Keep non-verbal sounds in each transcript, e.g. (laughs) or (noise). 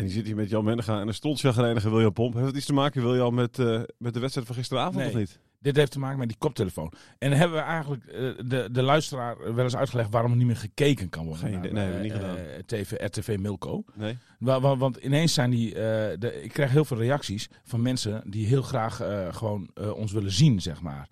En die zit hier met Jan Mennega en een stoltjagrijnige William Pomp. Heeft het iets te maken, William, met, eh, met de wedstrijd van gisteravond Nee. of niet? Dit heeft te maken met die koptelefoon. En hebben we eigenlijk eh, de, de luisteraar wel eens uitgelegd waarom er niet meer gekeken kan worden? Geen naar. Nee, eh, niet gedaan. TV, RTV Milko. Nee? Wa- wa- Want ineens zijn die. de, ik krijg heel veel reacties van mensen die heel graag gewoon ons willen zien, zeg maar.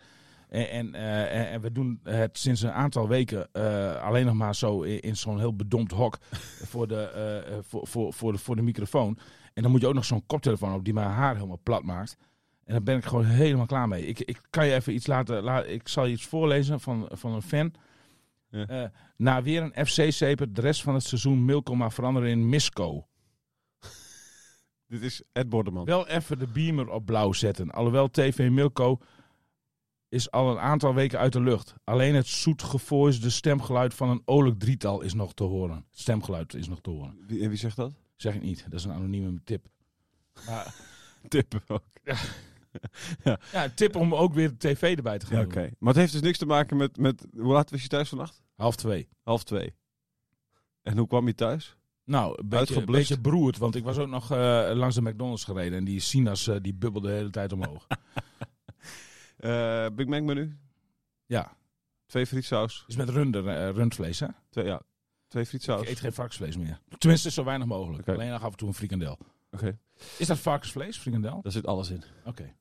En, en, eh, en- en we doen het sinds een aantal weken eh, alleen nog maar zo in, in zo'n heel bedompt hok (laughs) voor de, eh, voor, voor, voor, de, voor de microfoon. En dan moet je ook nog zo'n koptelefoon op die mijn haar helemaal plat maakt. En daar ben ik gewoon helemaal klaar mee. Ik, ik kan je even iets laten. La, ik zal je iets voorlezen van, van een fan. Ja. Na weer een FC-zeper, de rest van het seizoen Milko maar veranderen in Misco. (laughs) Dit is Ed Bordeman. Wel even de beamer op blauw zetten. Alhoewel TV Milko is al een aantal weken uit de lucht. Alleen het zoet gevoisde stemgeluid van een olijk drietal is nog te horen. Het stemgeluid is nog te horen. Wie, zegt dat? Zeg ik niet, dat is een anonieme tip. Maar, (laughs) Tip ook. ja, (laughs) een tip om ook weer de tv erbij te gaan Ja, oké. Maar het heeft dus niks te maken met, met... Hoe laat was je thuis vannacht? Half twee. Half twee. En hoe kwam je thuis? Nou, een beetje, beetje beroerd, want ik was ook nog eh, langs de McDonald's gereden. En die sinaas eh, die bubbelde de hele tijd omhoog. (laughs) Eh Big Mac menu. ja, Twee frietsaus. is met runder, eh, rundvlees hè? Twee, ja. Twee Ik frietsaus. eet geen varkensvlees meer. Tenminste, zo weinig mogelijk. Alleen nog af en toe een frikandel. Oké. Is dat varkensvlees, frikandel? Daar zit alles in. Oké.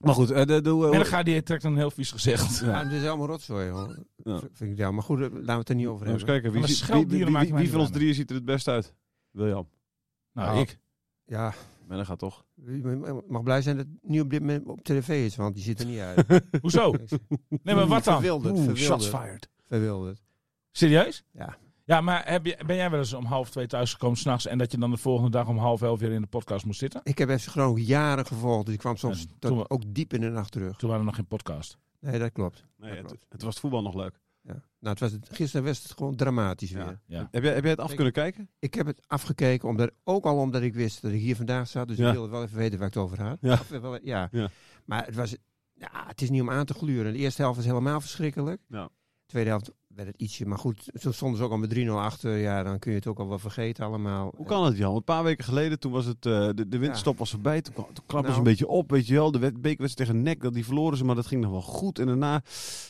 Maar goed, eh, de. En dan gaat die trekt een heel vies gezicht. Ja. Ja, dit is allemaal rotzooi, hoor. Ja. Vind ik ja. Maar goed, laten we het er niet over Eens hebben. kijken, wie, wie, wie, van ons drieën ziet er het best uit? William. Nou, Nou. ik. Ja, Men gaat toch. je mag blij zijn dat het niet op dit moment op tv is, want die ziet er niet uit. (laughs) Hoezo? Nee, maar wat dan? Verwilderd, Oeh, verwilderd. shots fired. Verwilderd. Serieus? Ja. Ja, maar heb je, ben jij wel eens om half twee thuisgekomen s'nachts en dat je dan de volgende dag om half elf weer in de podcast moest zitten? Ik heb FC Groningen jaren gevolgd, dus ik kwam soms tot we- ook diep in de nacht terug. Toen waren er nog geen podcast. Nee, dat klopt. Nee, Dat het, klopt. het was het voetbal nog leuk. Ja. Nou, het was het, gisteren was het gewoon dramatisch weer. Ja. Heb, jij, heb jij het af Ik- kunnen kijken? Ik heb het afgekeken, omdat, ook al omdat ik wist dat ik hier vandaag zat. Dus Ja. ik wilde wel even weten waar ik het over had. Ja. Of, wel, ja. Ja. Maar het, was, ja, het is niet om aan te gluren. De eerste helft was helemaal verschrikkelijk. Ja. De tweede helft werd het ietsje. Maar goed, toen stonden ze ook al met 3-0 achter. Ja, dan kun je het ook al wel vergeten allemaal. Hoe kan het, Jan? Een paar weken geleden, toen was het, eh, de, de winterstop was voorbij. Toen, kwam- toen klapten ze Nou. een beetje op, weet je wel. De wed- bekerwedstrijd tegen NEC, dat die verloren ze, maar dat ging nog wel goed. En daarna,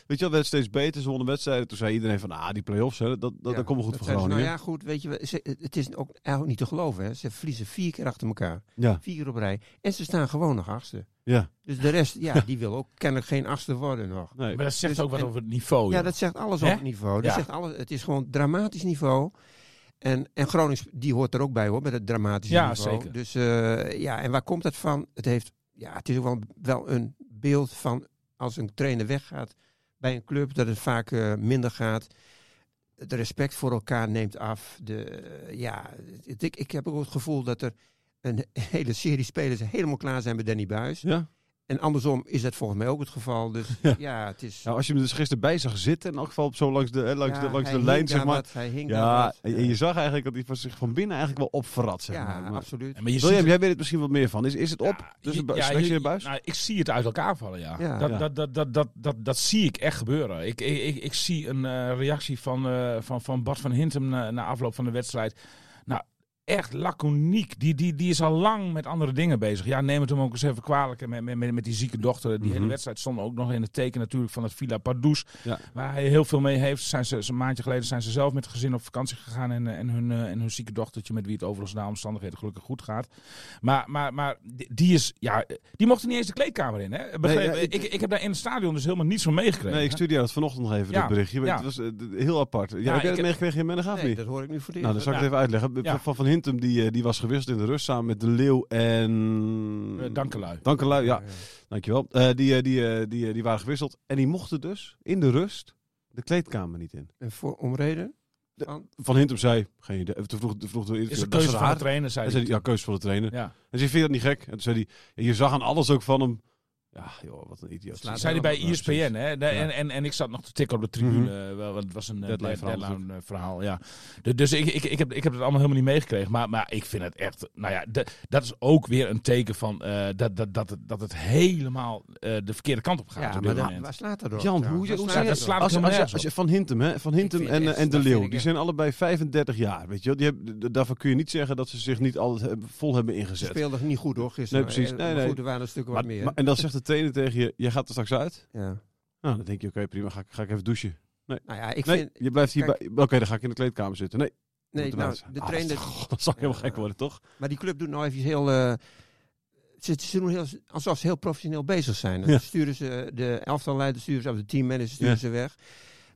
weet je wel, werd het steeds beter. Ze wonnen wedstrijden. Toen zei iedereen van, ah, die play-offs, hè, dat, dat, Ja, dat komt wel goed voor. Groningen. Nou ja, goed, weet je, ze- het is ook eigenlijk niet te geloven. Hè. Ze verliezen vier keer achter elkaar. ja. Vier keer op rij. En ze staan gewoon nog achtste. Ja. Dus de rest, ja, (laughs) die wil ook kennelijk geen achtste worden nog. Nee. Maar dat zegt Dus- ook wat en- over het niveau. Ja, joh. dat zegt alles Hè? over het niveau. Dat Ja. zegt alles, het is gewoon dramatisch niveau. En, en Groningen, die hoort er ook bij hoor, met het dramatische Ja, niveau. zeker. Dus eh, ja, en waar komt dat van? Het, heeft, ja, het is ook wel, wel een beeld van als een trainer weggaat bij een club, dat het vaak eh, minder gaat. Het respect voor elkaar neemt af. De, ja, het- ik, ik heb ook het gevoel dat er een hele serie spelers helemaal klaar zijn bij Danny Buis. ja. En andersom is dat volgens mij ook het geval. Dus (laughs) Ja. ja, het is... Nou, als je hem dus gisteren bij zag zitten, in elk geval op zo langs de, hè, langs Ja, de, langs hij de lijn, zeg maar. wat, hij hing Ja, wat. en je zag eigenlijk dat hij van zich van binnen eigenlijk wel opverrat, zeg ja, maar. absoluut. Maar je William, ziet jij weet het misschien wat meer van. Is, is het op tussen je- bu- ja, je- en buis? Nou, ik zie het uit elkaar vallen, ja. Ja. dat, Ja. Dat, dat, dat, dat, dat, dat zie ik echt gebeuren. Ik, ik, ik, ik zie een eh, reactie van, eh, van, van Bart van Hintem na, na afloop van de wedstrijd. Nou, echt laconiek. Die, die, die is al lang met andere dingen bezig. Ja, neem het hem ook eens even kwalijk. Met, met, met, met die zieke dochter. Die hele Mhm. wedstrijd stond ook nog in het teken natuurlijk van het Villa Pardoes. Ja. Waar hij heel veel mee heeft. Zijn ze, een maandje geleden zijn ze zelf met het gezin op vakantie gegaan. En, eh, en, hun, eh, en hun zieke dochtertje, met wie het overigens na omstandigheden gelukkig goed gaat. Maar, maar, maar die is, ja, die mocht er niet eens de kleedkamer in. Hè? Ja, ik- ik, ik, heb daar in het stadion dus helemaal niets van meegekregen. Nee, ik stuurde jou dat vanochtend nog even, Ja, dit berichtje. ja. Het was eh, heel apart. Ja, heb jij ik het heb- meegekregen in Mennegaaf Nee, niet? dat hoor ik nu voor de Nou, dan zal ik Ja. het even uitleggen. Ja. Van Van Hintem, die, eh, die was gewisseld in de rust samen met De Leeuw en... Eh, Dankelui. Dankelui, ja. Dankjewel. Eh die, eh, die, die, eh, die waren gewisseld. En die mochten dus in de rust de kleedkamer niet in. En voor, om reden? De- Van- Hintem zei, geen idee. Toen vroeg, toen vroeg de Is dat keuze van de trainer, zei Hij ja, keuze van de trainer. Ja. En zei, vind je dat niet gek? En toen zei hij, ja, je zag aan alles ook van hem. Ja, joh, wat een idioot. Zei hij bij. ESPN, hè? De- en, en, en ik zat nog te tikken op de tribune, wel, want het was een eh, Deadline deadline eh, verhaal. Ja. De- dus ik, ik, ik, heb, ik heb het allemaal helemaal niet meegekregen. Maar, maar ik vind het echt, nou ja, de- dat is ook weer een teken van eh, dat, dat, dat, het, dat het helemaal eh, de verkeerde kant op gaat. Ja, maar waar slaat dat op? Jan, hoe, hoe slaat zeg je dat slaat Als, als, als je Van Hintem, hè? Van Hintem en, echt- en De Leeuw, die zijn allebei 35 jaar, weet je wel. Die hebben, daarvan kun je niet zeggen dat ze zich niet altijd hebben- vol hebben Ze ingezet. speelden niet goed hoor gisteren. Nee, precies. Nee, maar nee. Goed, er waren een stuk wat meer. maar- en dan zegt de trainer tegen je, jij gaat er straks uit. ja. Nou, dan denk je, oké, prima, ga, ik- ga ik even douchen. Nou ja, ik nee, vind... je blijft hier bij. Oké, dan ga ik in de kleedkamer zitten. Nee, Nee, nou, de Ah, trainer... God, (laughs) dat helemaal Ja. gek worden, toch? Maar die club doet nou even heel... eh, ze, ze doen heel, alsof ze heel professioneel bezig zijn. Dan Ja. sturen ze de elftalleider, sturen ze of de teammanager, sturen ze weg.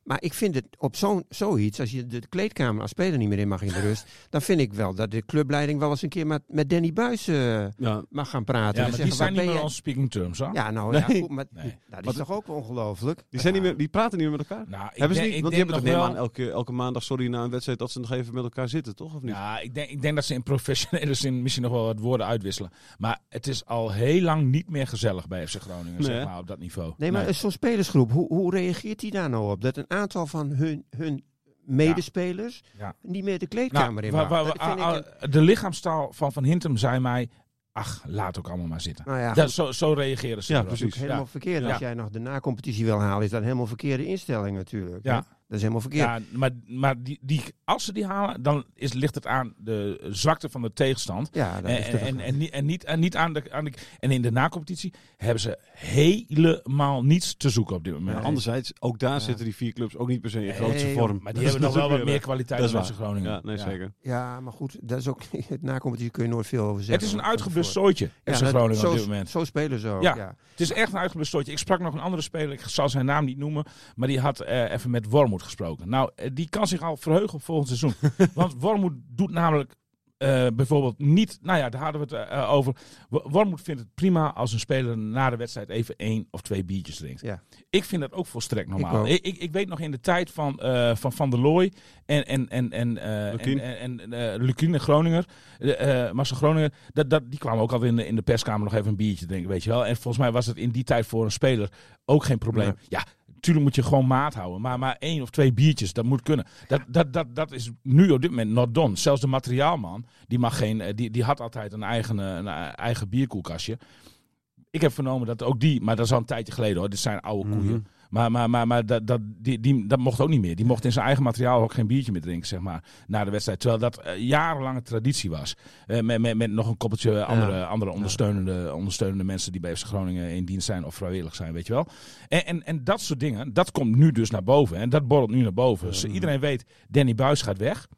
Maar ik vind het op zo'n zoiets, als je de kleedkamer als speler niet meer in mag in de rust, (laughs) dan vind ik wel dat de clubleiding wel eens een keer met, met Danny Buis eh, Ja. mag gaan praten. ja, en maar die zeggen, zijn wat niet meer on speaking terms, hoor. Ja, nou Nee. ja, goed, maar Nee. nou, dat Wat- is toch ook ongelooflijk? Die, zijn niet meer, die praten niet meer met elkaar. Nou, ik hebben ze denk- niet? Want die hebben toch aan wel- elke, elke maandag, sorry, na een wedstrijd, dat ze nog even met elkaar zitten, toch? Of niet? Ja, ik denk, ik denk dat ze in professionele (laughs) zin misschien nog wel wat woorden uitwisselen. Maar het is al heel lang niet meer gezellig bij FC Groningen, Nee, zeg maar, op dat niveau. Nee, maar zo'n spelersgroep, hoe, hoe reageert die daar nou op? Dat een aantal van hun, hun medespelers Ja. niet meer de kleedkamer Nou, in wa- mag. wa- Dat wa- vind ik ah, een- de lichaamstaal van Van Hintem zei mij... Ach, laat ook allemaal maar zitten. nou ja, Dat, zo, zo reageren ze Ja, precies. helemaal Ja. verkeerd. Als Ja. jij nog de na-competitie wil halen, is dat helemaal verkeerde instelling natuurlijk. Ja. hè? Dat is helemaal verkeerd. Ja, maar, maar die, die, als ze die halen, dan is, ligt het aan de zwakte van de tegenstand. Ja, dat En, is en, toch- en, en, niet, en, niet, en niet aan de, aan de. En in de nacompetitie hebben ze helemaal niets te zoeken op dit moment. Anderzijds, ook daar Ja. zitten die vier clubs ook niet per se in Nee, grootste vorm. Maar die (laughs) hebben nog wel wat meer kwaliteit dat is dan FC. Groningen. Ja, nee, zeker. ja, maar goed, dat is ook, (laughs) het na-competitie kun je nooit veel over zeggen. Het is een uitgeblust zooitje, Ja, FC Groningen zo, op dit moment. Zo spelen ze ook, Ja. ja. Het is echt een uitgeblust zooitje. Ik sprak nog een andere speler, ik zal zijn naam niet noemen, maar die had eh, even met Wormoed gesproken. Nou, eh, die kan zich al verheugen op volgend seizoen. (laughs) Want Wormoed doet namelijk eh, bijvoorbeeld niet, nou ja, daar hadden we het eh, over. Wo- Wormoed vindt het prima als een speler na de wedstrijd even één of twee biertjes drinkt. Ja. Ik vind dat ook volstrekt normaal. Ik, ik, ik weet nog in de tijd van eh, Van, van der Looy en, en, en, en, eh en, en, en eh, Lukien en Groninger, Marcel Groninger, dat, dat, die kwamen ook altijd in de, in de perskamer nog even een biertje drinken, weet je wel. En volgens mij was het in die tijd voor een speler ook geen probleem. Nee. Ja, Tuurlijk moet je gewoon maat houden. Maar, maar één of twee biertjes, dat moet kunnen. Dat, dat, dat, dat is nu op dit moment not done. Zelfs de materiaalman, die, mag geen, eh, die, die had altijd een eigen, een eh, eigen bierkoelkastje. Ik heb vernomen dat ook die, maar dat is al een tijdje geleden hoor. Dit zijn oude Mhm. koeien. Maar, maar, maar, maar dat, dat, die, die, dat mocht ook niet meer. Die mocht in zijn eigen materiaal ook geen biertje meer drinken, zeg maar, na de wedstrijd. Terwijl dat eh, jarenlange traditie was. Eh, met, met, met nog een koppeltje andere, andere ondersteunende, ondersteunende mensen die bij FC Groningen in dienst zijn of vrijwillig zijn, weet je wel. En, en, en dat soort dingen, dat komt nu dus naar boven. En dat borrelt nu naar boven. Dus iedereen weet, Danny Buis gaat weg.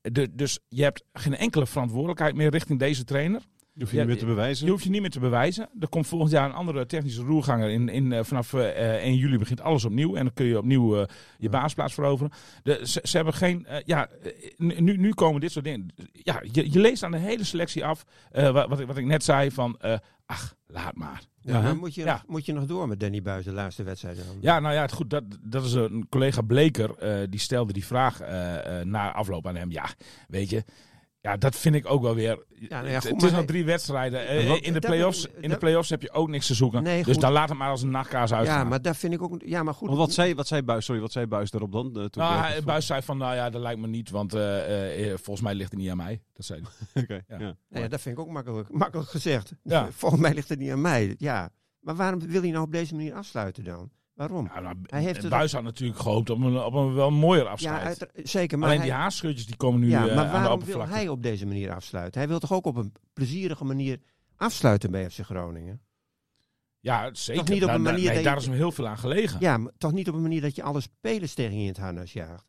De, dus je hebt geen enkele verantwoordelijkheid meer richting deze trainer. Je hoeft je niet meer te bewijzen. Je hoeft je niet meer te bewijzen. Er komt volgend jaar een andere technische roerganger. In, in, eh, vanaf eh, 1 juli begint alles opnieuw. En dan kun je opnieuw eh, je baasplaats veroveren. De, ze, ze hebben geen. eh, ja, eh, nu, nu komen dit soort dingen. Ja, je, je leest aan de hele selectie af. eh, wat, wat, ik, wat ik net zei: van. eh, ach, laat maar. Ja, maar moet je, Ja. nog, moet je nog door met Danny Buis de laatste wedstrijd? Dan? Ja, nou ja, het goed. Dat, dat is een collega Bleker. eh, die stelde die vraag eh, eh, na afloop aan hem. Ja, weet je. Ja, dat vind ik ook wel weer. Ja, nou ja, goed, het is nog drie wedstrijden. Eh, wat- in, de dat- play-offs, in de dat- play-offs heb je ook niks te zoeken. Nee, dus dan laat het maar als een nachtkaas uitgaan. Ja, maar daar vind ik ook. Ja, maar goed. Want wat zei, wat zei Buis, sorry, wat zei Buis daarop dan? toen Nou, Buis zei van, nou ja, dat lijkt me niet, want eh, eh, volgens mij ligt het niet aan mij. Dat zei hij. (laughs) Ja. ja, dat vind ik ook makkelijk, makkelijk gezegd. Ja. (laughs) Volgens mij ligt het niet aan mij. Ja. Maar waarom wil hij nou op deze manier afsluiten dan? Waarom? Ja, nou, Hij heeft het Buis had natuurlijk gehoopt op een, op een wel mooier Ja, afscheid. uit- zeker. Maar Alleen hij, die haarscheurtjes die komen nu ja, eh, maar aan de waarom wil oppervlakte. hij op deze manier afsluiten? Hij wil toch ook op een plezierige manier afsluiten bij FC Groningen? Ja, zeker. Toch niet op Daar- een daar- manier nee, dat daar is hem heel veel aan gelegen. Ja, maar toch niet op een manier dat je alle spelers tegen je in het harnas jaagt.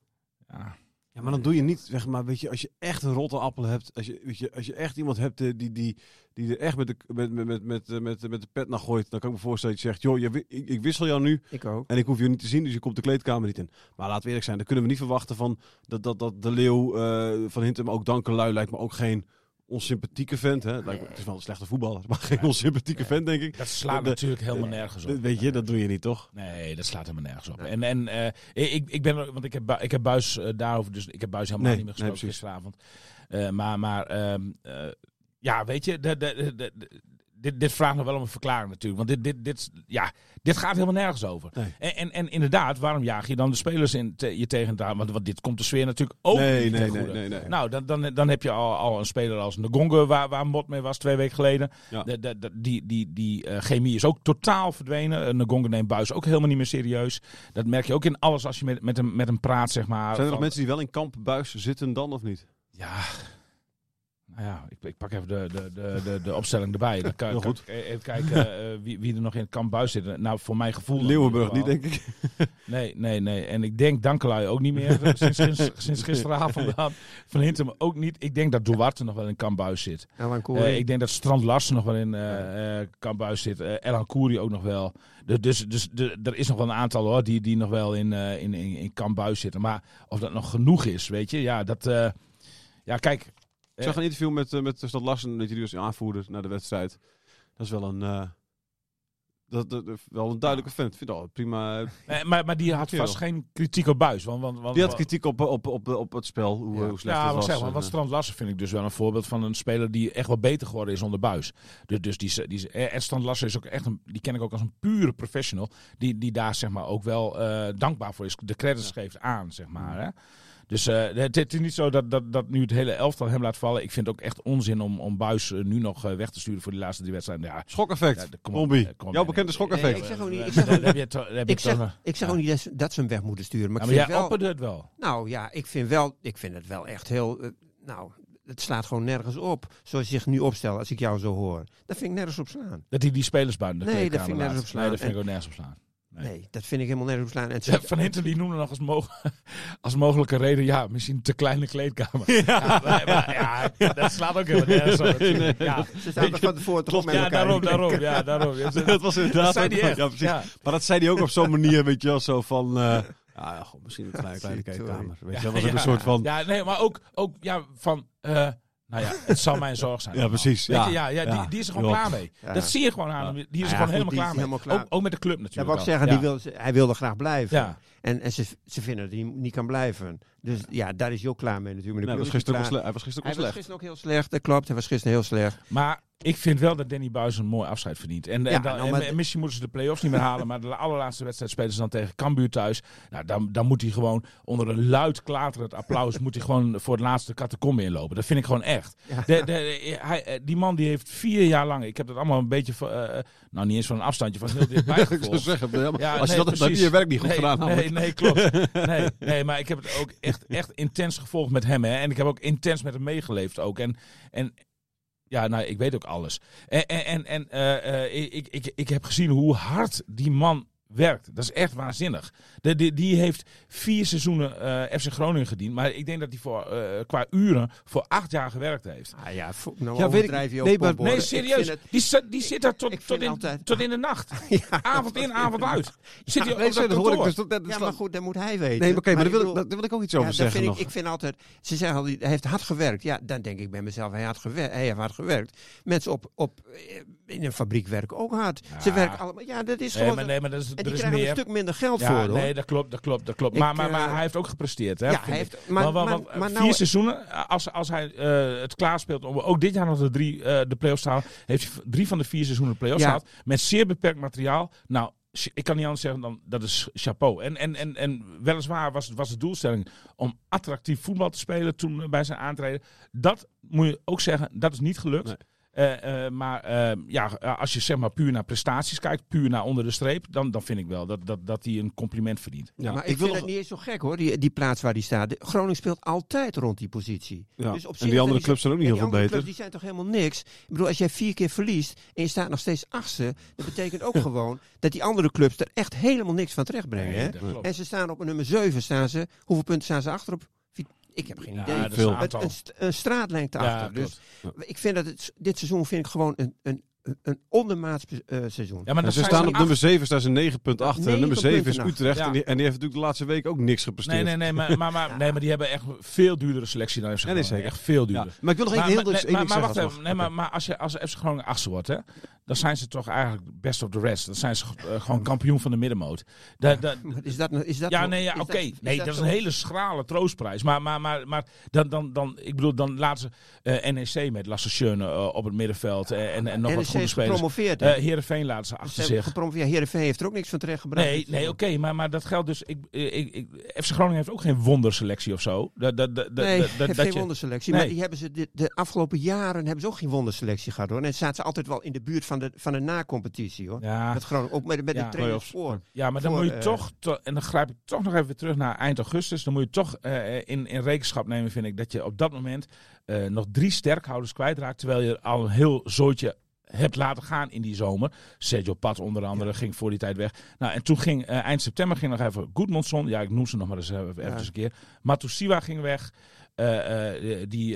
Ja. Ja, maar dan doe je niet, zeg maar, weet je, als je echt een rotte appel hebt, als je, weet je, als je echt iemand hebt eh, die, die, die er echt met de, met, met, met, met, eh, met, met de pet naar gooit, dan kan ik me voorstellen dat je zegt, joh, je, ik, ik wissel jou nu Ik ook. en ik hoef je niet te zien, dus je komt de kleedkamer niet in. Maar laten we eerlijk zijn, dan kunnen we niet verwachten van dat, dat, dat de Leeuw eh, van Hintem ook Dankelui lijkt me ook geen onsympathieke vent. Hè? Lijkt het is wel een slechte voetballer, maar geen onsympathieke vent, denk ik. Dat slaat De- natuurlijk helemaal nergens op. Weet je, dat doe je niet, toch? Nee, dat slaat helemaal nergens op. En, en eh, ik, ik ben, er- want ik heb, ik heb Buis eh, daarover, dus ik heb Buis helemaal Nee, niet meer gesproken gisteravond. Eh, maar, maar ehm, eh, ja, weet je, de, de, de- dit, dit vraagt nog wel om een verklaring natuurlijk. Want dit, dit, dit, ja, dit gaat helemaal nergens over. Nee. En, en, en inderdaad, waarom jaag je dan de spelers in te- je tegen aan? Want, want dit komt de sfeer natuurlijk ook nee, niet nee, nee, nee, nee. Nou, dan, dan, dan heb je al, al een speler als Ngonge, waar, waar Mot mee was twee weken geleden. Ja. De, de, de- die die, die eh, chemie is ook totaal verdwenen. Uh, Ngonge neemt Buis ook helemaal niet meer serieus. Dat merk je ook in alles als je met, met, hem, met hem praat, zeg maar. Zijn er nog mensen die wel in kampbuis zitten dan of niet? Ja, nou ja, ik, ik pak even de, de, de, de, de opstelling erbij. Dan kan, goed. even kijken eh, wie, wie er nog in het kamp Buis zit. Nou, voor mijn gevoel... Leeuwenburg niet, denk ik. (laughs) Nee, nee, nee. En ik denk Dankelui ook niet meer. (laughs) sinds, sinds, sinds gisteravond. dan. Van Hintem ook niet. Ik denk dat Duarte nog wel in kamp Buis zit. Alan Corey. ik denk dat Strand Larsen nog wel in eh eh, Kamphuis zit. Eh Elan Koeri ook nog wel. Dus, dus, dus de, er is nog wel een aantal hoor, die, die nog wel in, eh in, in, in Kamphuis zitten. Maar of dat nog genoeg is, weet je. Ja, dat... eh, ja, kijk. Ik zag een interview met, eh, met Stad Larsen, dat je die was aanvoerder naar de wedstrijd. Dat is wel een, eh, dat, dat- dat- wel een duidelijke vent. Vind al prima. (laughs) eh, maar, maar die had vast geen kritiek op Buis. Want, want, want, Die had kritiek op, op, op, op het spel, hoe, Ja. hoe slecht ja, het was. zeg maar, want Strand Larsen vind ik dus wel een voorbeeld van een speler die echt wel beter geworden is onder Buis. Dus, dus die, die, Strand Larsen is ook echt een, die ken ik ook als een pure professional. Die, die daar zeg maar ook wel dankbaar voor is. De credits geeft aan, zeg maar. Hè. Dus eh, het, het is niet zo dat, dat, dat nu het hele elftal hem laat vallen. Ik vind het ook echt onzin om, om Buis eh, nu nog eh, weg te sturen voor die laatste drie wedstrijden. Ja, Schokeffect. ja, Jouw bekende schokeffect. Nee, ik zeg ook niet- ik zeg ook daar heb je toch- daar heb je ik toch zeg, nog- ik zeg ja. ook niet dat ze, dat ze hem weg moeten sturen. Maar Ja, ik maar vind jij wel, opperde het wel. nou ja, ik vind, wel, ik vind het wel echt heel... nou, het slaat gewoon nergens op. Zoals je zich nu opstelt, als ik jou zo hoor. Daar vind ik nergens op slaan. Dat hij die spelers buiten de Nee, dat vind ik nergens op slaan. Nee, dat vind ik ook nergens op slaan. Nee. Nee, dat vind ik helemaal nergens slaan. En Ja, Van Hinten die noemde nog als, mo- (laughs) als mogelijke reden, ja, misschien te kleine kleedkamer. (laughs) Ja, maar, maar ja, dat slaat ook helemaal nergens op. Ja, Ze er van tevoren toch met ja elkaar. daarom, daarom, ja, daarom. Ja, (laughs) dat was inderdaad. dat zei hij echt. Ja, precies. Ja. Maar dat zei hij ook op zo'n manier, weet je wel, zo van. eh, ja, ja, god, misschien een kleine, kleine kijkkamer. Weet je, dat was ook ja. een soort van. Ja, nee, maar ook, ook ja, van, eh, nou ja, het zal mijn zorg zijn. Ja, allemaal. precies, ja. je, ja, ja, Ja. Die, die is er gewoon Ja. klaar mee. Ja. Dat zie je gewoon aan. Die is er Ja, gewoon helemaal klaar mee. helemaal klaar. Ook, ook met de club Dat natuurlijk. wil ik al. zeggen, ja. die wil, hij wilde graag blijven. Ja. En, en ze, ze vinden dat hij niet kan blijven. Dus ja, daar is hij ook klaar mee natuurlijk. Nee, hij, was gisteren ook hij hij was gisteren ook Hij wel was slecht. gisteren ook heel slecht, dat klopt. Hij was gisteren heel slecht. Maar ik vind wel dat Danny Buis een mooi afscheid verdient. En, Ja, en, dan, nou, en- maar- en misschien moeten ze de play-offs niet meer halen. Maar de allerlaatste wedstrijd spelen ze dan tegen Cambuur thuis. Nou, dan, dan moet hij gewoon onder een luid klaterend applaus... moet hij gewoon voor het laatste catacombe inlopen. Dat vind ik gewoon echt. Ja. De, de, hij, eh, die man die heeft vier jaar lang... Ik heb dat allemaal een beetje... van, eh, nou, niet eens van een afstandje, van heel (laughs) dichtbij Ik zou gevolgd. zeggen, helemaal- Ja, als je dat dan heb je je werk niet goed nee, gedaan. Nee, nee, klopt. Nee, nee, maar ik heb het ook echt, echt intens gevolgd met hem. Hè. En ik heb ook intens met hem meegeleefd ook. En, en ja, nou, ik weet ook alles. En, en, en, eh, eh, ik, ik, ik heb gezien hoe hard die man werkt. Dat is echt waanzinnig. De, die, die heeft vier seizoenen eh, FC Groningen gediend. Maar ik denk dat hij voor, eh, qua uren voor acht jaar gewerkt heeft. Ah ja, nou Ja, weet ik- overdrijf je ook. nee, maar- Nee, serieus. het- Die, zit- die zit daar tot, ik tot, in, altijd- tot in de nacht. (laughs) ja, Avond in, avond uit. Zit hij Nee, dat dat hoor ik dus. Dat, dat, ja, maar goed, dat moet hij weten. Nee, maar oké, maar daar wil, daar wil ik ook iets ja, over zeggen vind nog. ik, ik vind altijd, ze zeggen altijd, hij heeft hard gewerkt. Ja, dan denk ik bij mezelf, hij, had gewer- hij heeft hard gewerkt. Mensen op, op, eh, in een fabriek werken ook hard. Ze werken allemaal, ja, dat is Nee, gewoon maar, zo. nee, maar dat is, En er die is krijgen meer. een stuk minder geld Ja, voor, hoor. nee, dat klopt, dat klopt, dat klopt. Ik, maar, maar, maar eh, hij heeft ook gepresteerd, hè? ja, hij heeft, maar, maar, maar vier nou, seizoenen, als, als hij eh, het klaarspeelt om ook dit jaar nog de, drie, eh, de play-offs te halen, heeft hij drie van de vier seizoenen de play-offs Ja. gehaald. Met zeer beperkt materiaal. Nou, ik kan niet anders zeggen dan dat is chapeau. En, en, en, en weliswaar was, was de doelstelling om attractief voetbal te spelen toen bij zijn aantreden. Dat moet je ook zeggen, dat is niet gelukt. Nee. Eh, eh, maar eh, ja, als je zeg maar puur naar prestaties kijkt, puur naar onder de streep, dan, dan vind ik wel dat, dat, dat hij een compliment verdient. Ja, maar ik, wil vind nog- het niet eens zo gek hoor, die, die plaats waar die staat. Groningen speelt altijd rond die positie. Ja. Dus op en die andere clubs zijn ook niet heel veel beter. clubs, die zijn toch helemaal niks? Ik bedoel, als jij vier keer verliest en je staat nog steeds achtste, dat betekent ook (laughs) gewoon dat die andere clubs er echt helemaal niks van terechtbrengen. Nee, hè? dat. En ze staan op nummer 7, staan ze. Hoeveel punten staan ze achter op? Ik heb geen Ja, idee. dat is Veel. een een, st- een straatlengte Ja, achter. Dus ik vind dat het, dit seizoen vind ik gewoon een, een, een ondermaats eh, seizoen. Ja, maar ze staan ze op acht- nummer 7, staan ze 9 punten achter. Nummer 7 is achter. Utrecht. Ja. En, die, en die heeft natuurlijk de laatste week ook niks gepresteerd. Nee, nee, nee, maar, maar, maar, (laughs) nee, maar die hebben echt veel duurdere selectie dan FC nee, Groningen. zeker. Echt veel Ja. duurder. Maar ik wil nog één heel maar, nee, ding maar, maar zeggen. wacht even, nee, maar, maar als, je, als FC Groningen achtste wordt, hè, dan zijn ze toch eigenlijk best of the rest. Dan zijn ze eh, gewoon kampioen van de middenmoot. Da, (laughs) Is dat, is dat ja, nee, ja, oké. dat- is Nee, dat is een hele schrale troostprijs. Maar, maar, maar, maar dan, dan, dan, ik bedoel, dan laten ze eh, NEC met Lasse Schöne eh, op het middenveld en, en nog wat NEC goede spelers. gepromoveerd. hè? Eh Heerenveen laten ze Ze achter hebben zich. gepromoveerd. Heerenveen heeft er ook niks van terechtgebracht. Nee, nee oké, maar, maar dat geldt dus. Ik, ik, ik, FC Groningen heeft ook geen wonderselectie of zo. Dat, dat, dat, Nee, dat, heeft dat, geen je, wonderselectie. Nee. Maar die hebben ze de, de afgelopen jaren hebben ze ook geen wonderselectie gehad hoor. En zaten ze altijd wel in de buurt van de, van de na-competitie hoor. ja, Met Groningen, ook met, met Ja. de trainers Playoffs. voor. ja, maar dan voor, moet je eh, toch, to- en dan grijp ik toch nog even terug naar eind augustus. Dan moet je toch eh, in, in rekenschap nemen, vind ik, dat je op dat moment eh, nog drie sterkhouders kwijtraakt. Terwijl je al een heel zooitje hebt laten gaan in die zomer. Sergio Pat onder andere ging voor die tijd weg. Nou, en toen ging eind september ging nog even Goedmondson. Ja, ik noem ze nog maar eens even, even Ja. een keer. Matusiwa ging weg. Eh, eh, die,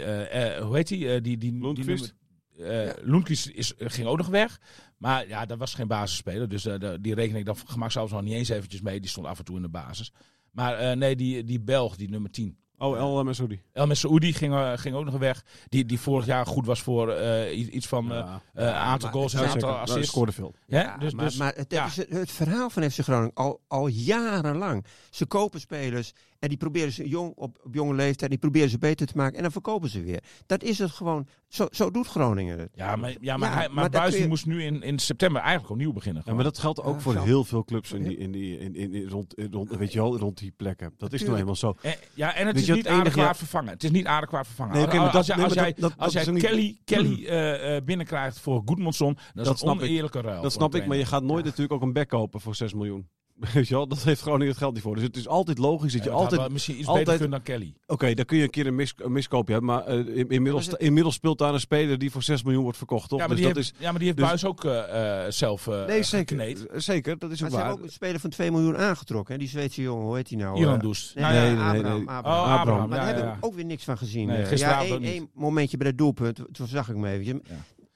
hoe heet die? Die, die, die Lundqvist? Nummer- eh, Ja. Lundqvist is, ging ook nog weg. Maar ja, dat was geen basisspeler. Dus de- die reken ik dan gemakshalve nog niet eens eventjes mee. Die stond af en toe in de basis. Maar eh, nee, die, die Belg, die nummer 10. Oh, El Messoudi. El Saoudi ging, ging ook nog weg. Die, die vorig jaar goed was voor iets van Ja. eh, aantal maar goals en aantal assists. scoorde veel. Ja, dus, maar dus, maar het, het, het verhaal van FC Groningen al, al jarenlang. Ze kopen spelers en die proberen ze jong, op, op jonge leeftijd, die proberen ze beter te maken en dan verkopen ze weer. Dat is het gewoon. Zo, zo doet Groningen het. ja, maar, ja, maar, Ja, hij, maar maar je- moest nu in, in september eigenlijk opnieuw beginnen. Ja, maar dat geldt ook Ja, voor heel veel clubs in die, in die, in, in, in- rond, rond, weet je wel, rond die plekken. Dat is nou eenmaal zo. Ja, en het Weet is niet het adequaat jaar- vervangen. Het is niet adequaat vervangen. Nee, maar als dat- nee, als als dat jij is niet- Kelly, Kelly eh, eh, binnenkrijgt voor Goedmondson, dat is Dat een snap ik. oneerlijke ruil. Dat snap een ik, maar je gaat nooit natuurlijk ook een back kopen voor 6 miljoen. (laughs) Weet je wel, dat heeft Groningen het geld niet voor. Dus het is altijd logisch dat je Ja, dat altijd... misschien iets altijd- beter kunnen dan Kelly. Oké, dan kun je een keer een, mis, een miskoopje hebben. Maar eh, in- inmiddels, Maar inmiddels speelt daar een speler die voor 6 miljoen wordt verkocht, toch? Ja, maar dus die dat heeft, is... ja, maar die heeft dus- Buis ook eh, eh, zelf eh Nee, zeker. gekneed. Zeker, dat is Maar ook ze waar. hebben ook een speler van 2 miljoen aangetrokken. Hè? Die Zweedse jongen, hoe heet die nou? Iran Eh, Doest. Nee, nee, nee, nee, Abraham, nee. Abraham. Oh, Abraham. Abraham. Maar daar ja, hebben ja. we ook weer niks van gezien. Nee, gisteravond ja, één, niet. één momentje bij het doelpunt. Toen zag ik hem even. En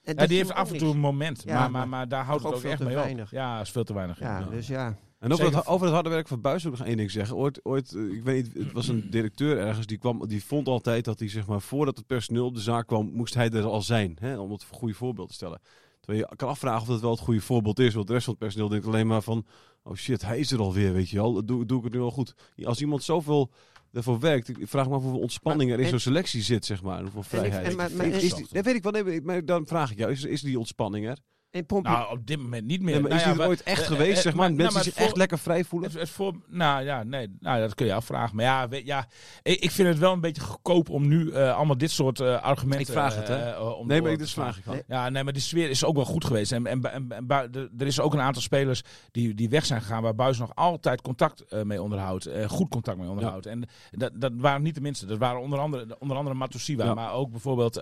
Ja, dat die heeft af en toe een moment, Ja, maar, maar, maar maar daar houdt het ook echt veel mee te op. weinig. Ja, is veel te weinig. Ja, dus ja. En over over het harde werk van Buis wil ik nog één ding zeggen. Ooit, ooit eh, ik weet niet, het was een directeur ergens, die, kwam, die vond altijd dat hij, zeg maar, voordat het personeel op de zaak kwam, moest hij er al zijn. Hè, om het goede voorbeeld te stellen. Terwijl je kan afvragen of dat wel het goede voorbeeld is. Want de rest van het personeel denkt alleen maar van, oh shit, hij is er alweer, weet je wel. Doe, doe ik het nu wel goed. Als iemand zoveel ervoor werkt, ik vraag me af hoeveel ontspanning Maar- er in zo'n selectie zit, zeg maar. Hoeveel En ik- vrijheid. en maar- maar- Is- is die- en- dat weet ik wel, nee, maar dan vraag ik jou, is, is die ontspanning er? Pompje, Nou, op dit moment niet meer. Nee, maar Nou is ja, die er we- ooit echt eh, geweest, eh, zeg maar? nou, Mensen maar die zich voor- echt lekker vrij voelen? Het, het voor, nou ja, nee, nou, dat kun je afvragen. Maar ja, weet, ja ik, ik vind het wel een beetje goedkoop om nu eh, allemaal dit soort eh, argumenten... Ik vraag het, hè? eh, eh, om Nee, maar te dus vraag ik wel. Nee. Ja, nee, maar de sfeer is ook wel goed geweest. En, en, en, en de- er is ook een aantal spelers die, die weg zijn gegaan, waar Buis nog altijd contact eh, mee onderhoudt. eh, goed contact mee onderhoudt. En dat, dat waren niet de minste. Dat waren onder andere, onder andere Matusiwa, Ja. maar ook bijvoorbeeld...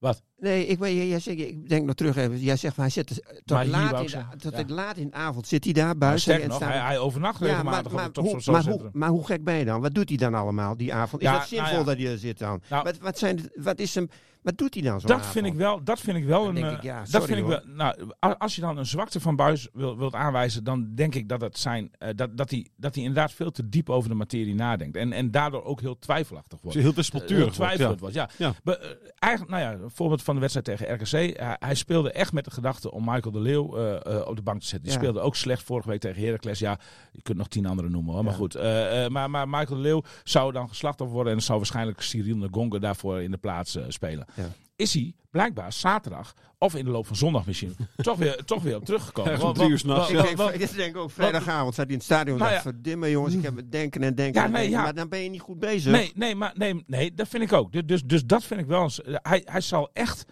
eh, nee, ik, weet, jij, jij zegt, ik denk nog terug even. Jij zegt, van, hij zit tot, laat in, de, tot ja. laat in de avond zit hij daar nou, buiten. en nog, staat- hij, hij overnacht ja, regelmatig maar, op het hoe, maar, hoe, maar hoe gek ben je dan? Wat doet hij dan allemaal die avond? Is Ja, dat nou zinvol ja. dat hij er zit dan? Nou, wat, wat, zijn wat, is hem, wat doet hij dan zo Dat vind ik wel, dat vind ik wel Dan een. denk eh, ik, ja, dat vind ik wel. Nou, als je dan een zwakte van Buis wil, wilt aanwijzen, dan denk ik dat het zijn eh, dat, dat hij dat hij inderdaad veel te diep over de materie nadenkt en en daardoor ook heel twijfelachtig wordt. Heel wispelturig. heel wordt, ja. wordt, ja. Ja. Be- eh, eigenlijk, nou ja, een voorbeeld van de wedstrijd tegen RKC. Hij, hij speelde echt met de gedachte om Michael de Leeuw eh, eh, op de bank te zetten. Die Ja. speelde ook slecht vorige week tegen Heracles. Ja, je kunt nog tien andere noemen hoor. Maar goed, eh, eh, maar, maar Michael de Leeuw zou dan geslachtoffer worden en zou waarschijnlijk Cyril Ngonga daarvoor in de plaats spelen. Ja. Is hij blijkbaar zaterdag of in de loop van zondag misschien (laughs) toch weer, toch weer op teruggekomen. Ergens om Want- drie uur s'nachts, Ik denk, want- ik denk ook vrijdagavond staat hij in het stadion. Nou ja. Verdimme jongens, ik heb het denken en denken. Ja, en denken, ja. Maar dan ben je niet goed bezig. Nee, nee, maar nee, nee, dat vind ik ook. Dus, dus, dus dat vind ik wel eens. Hij, hij zal echt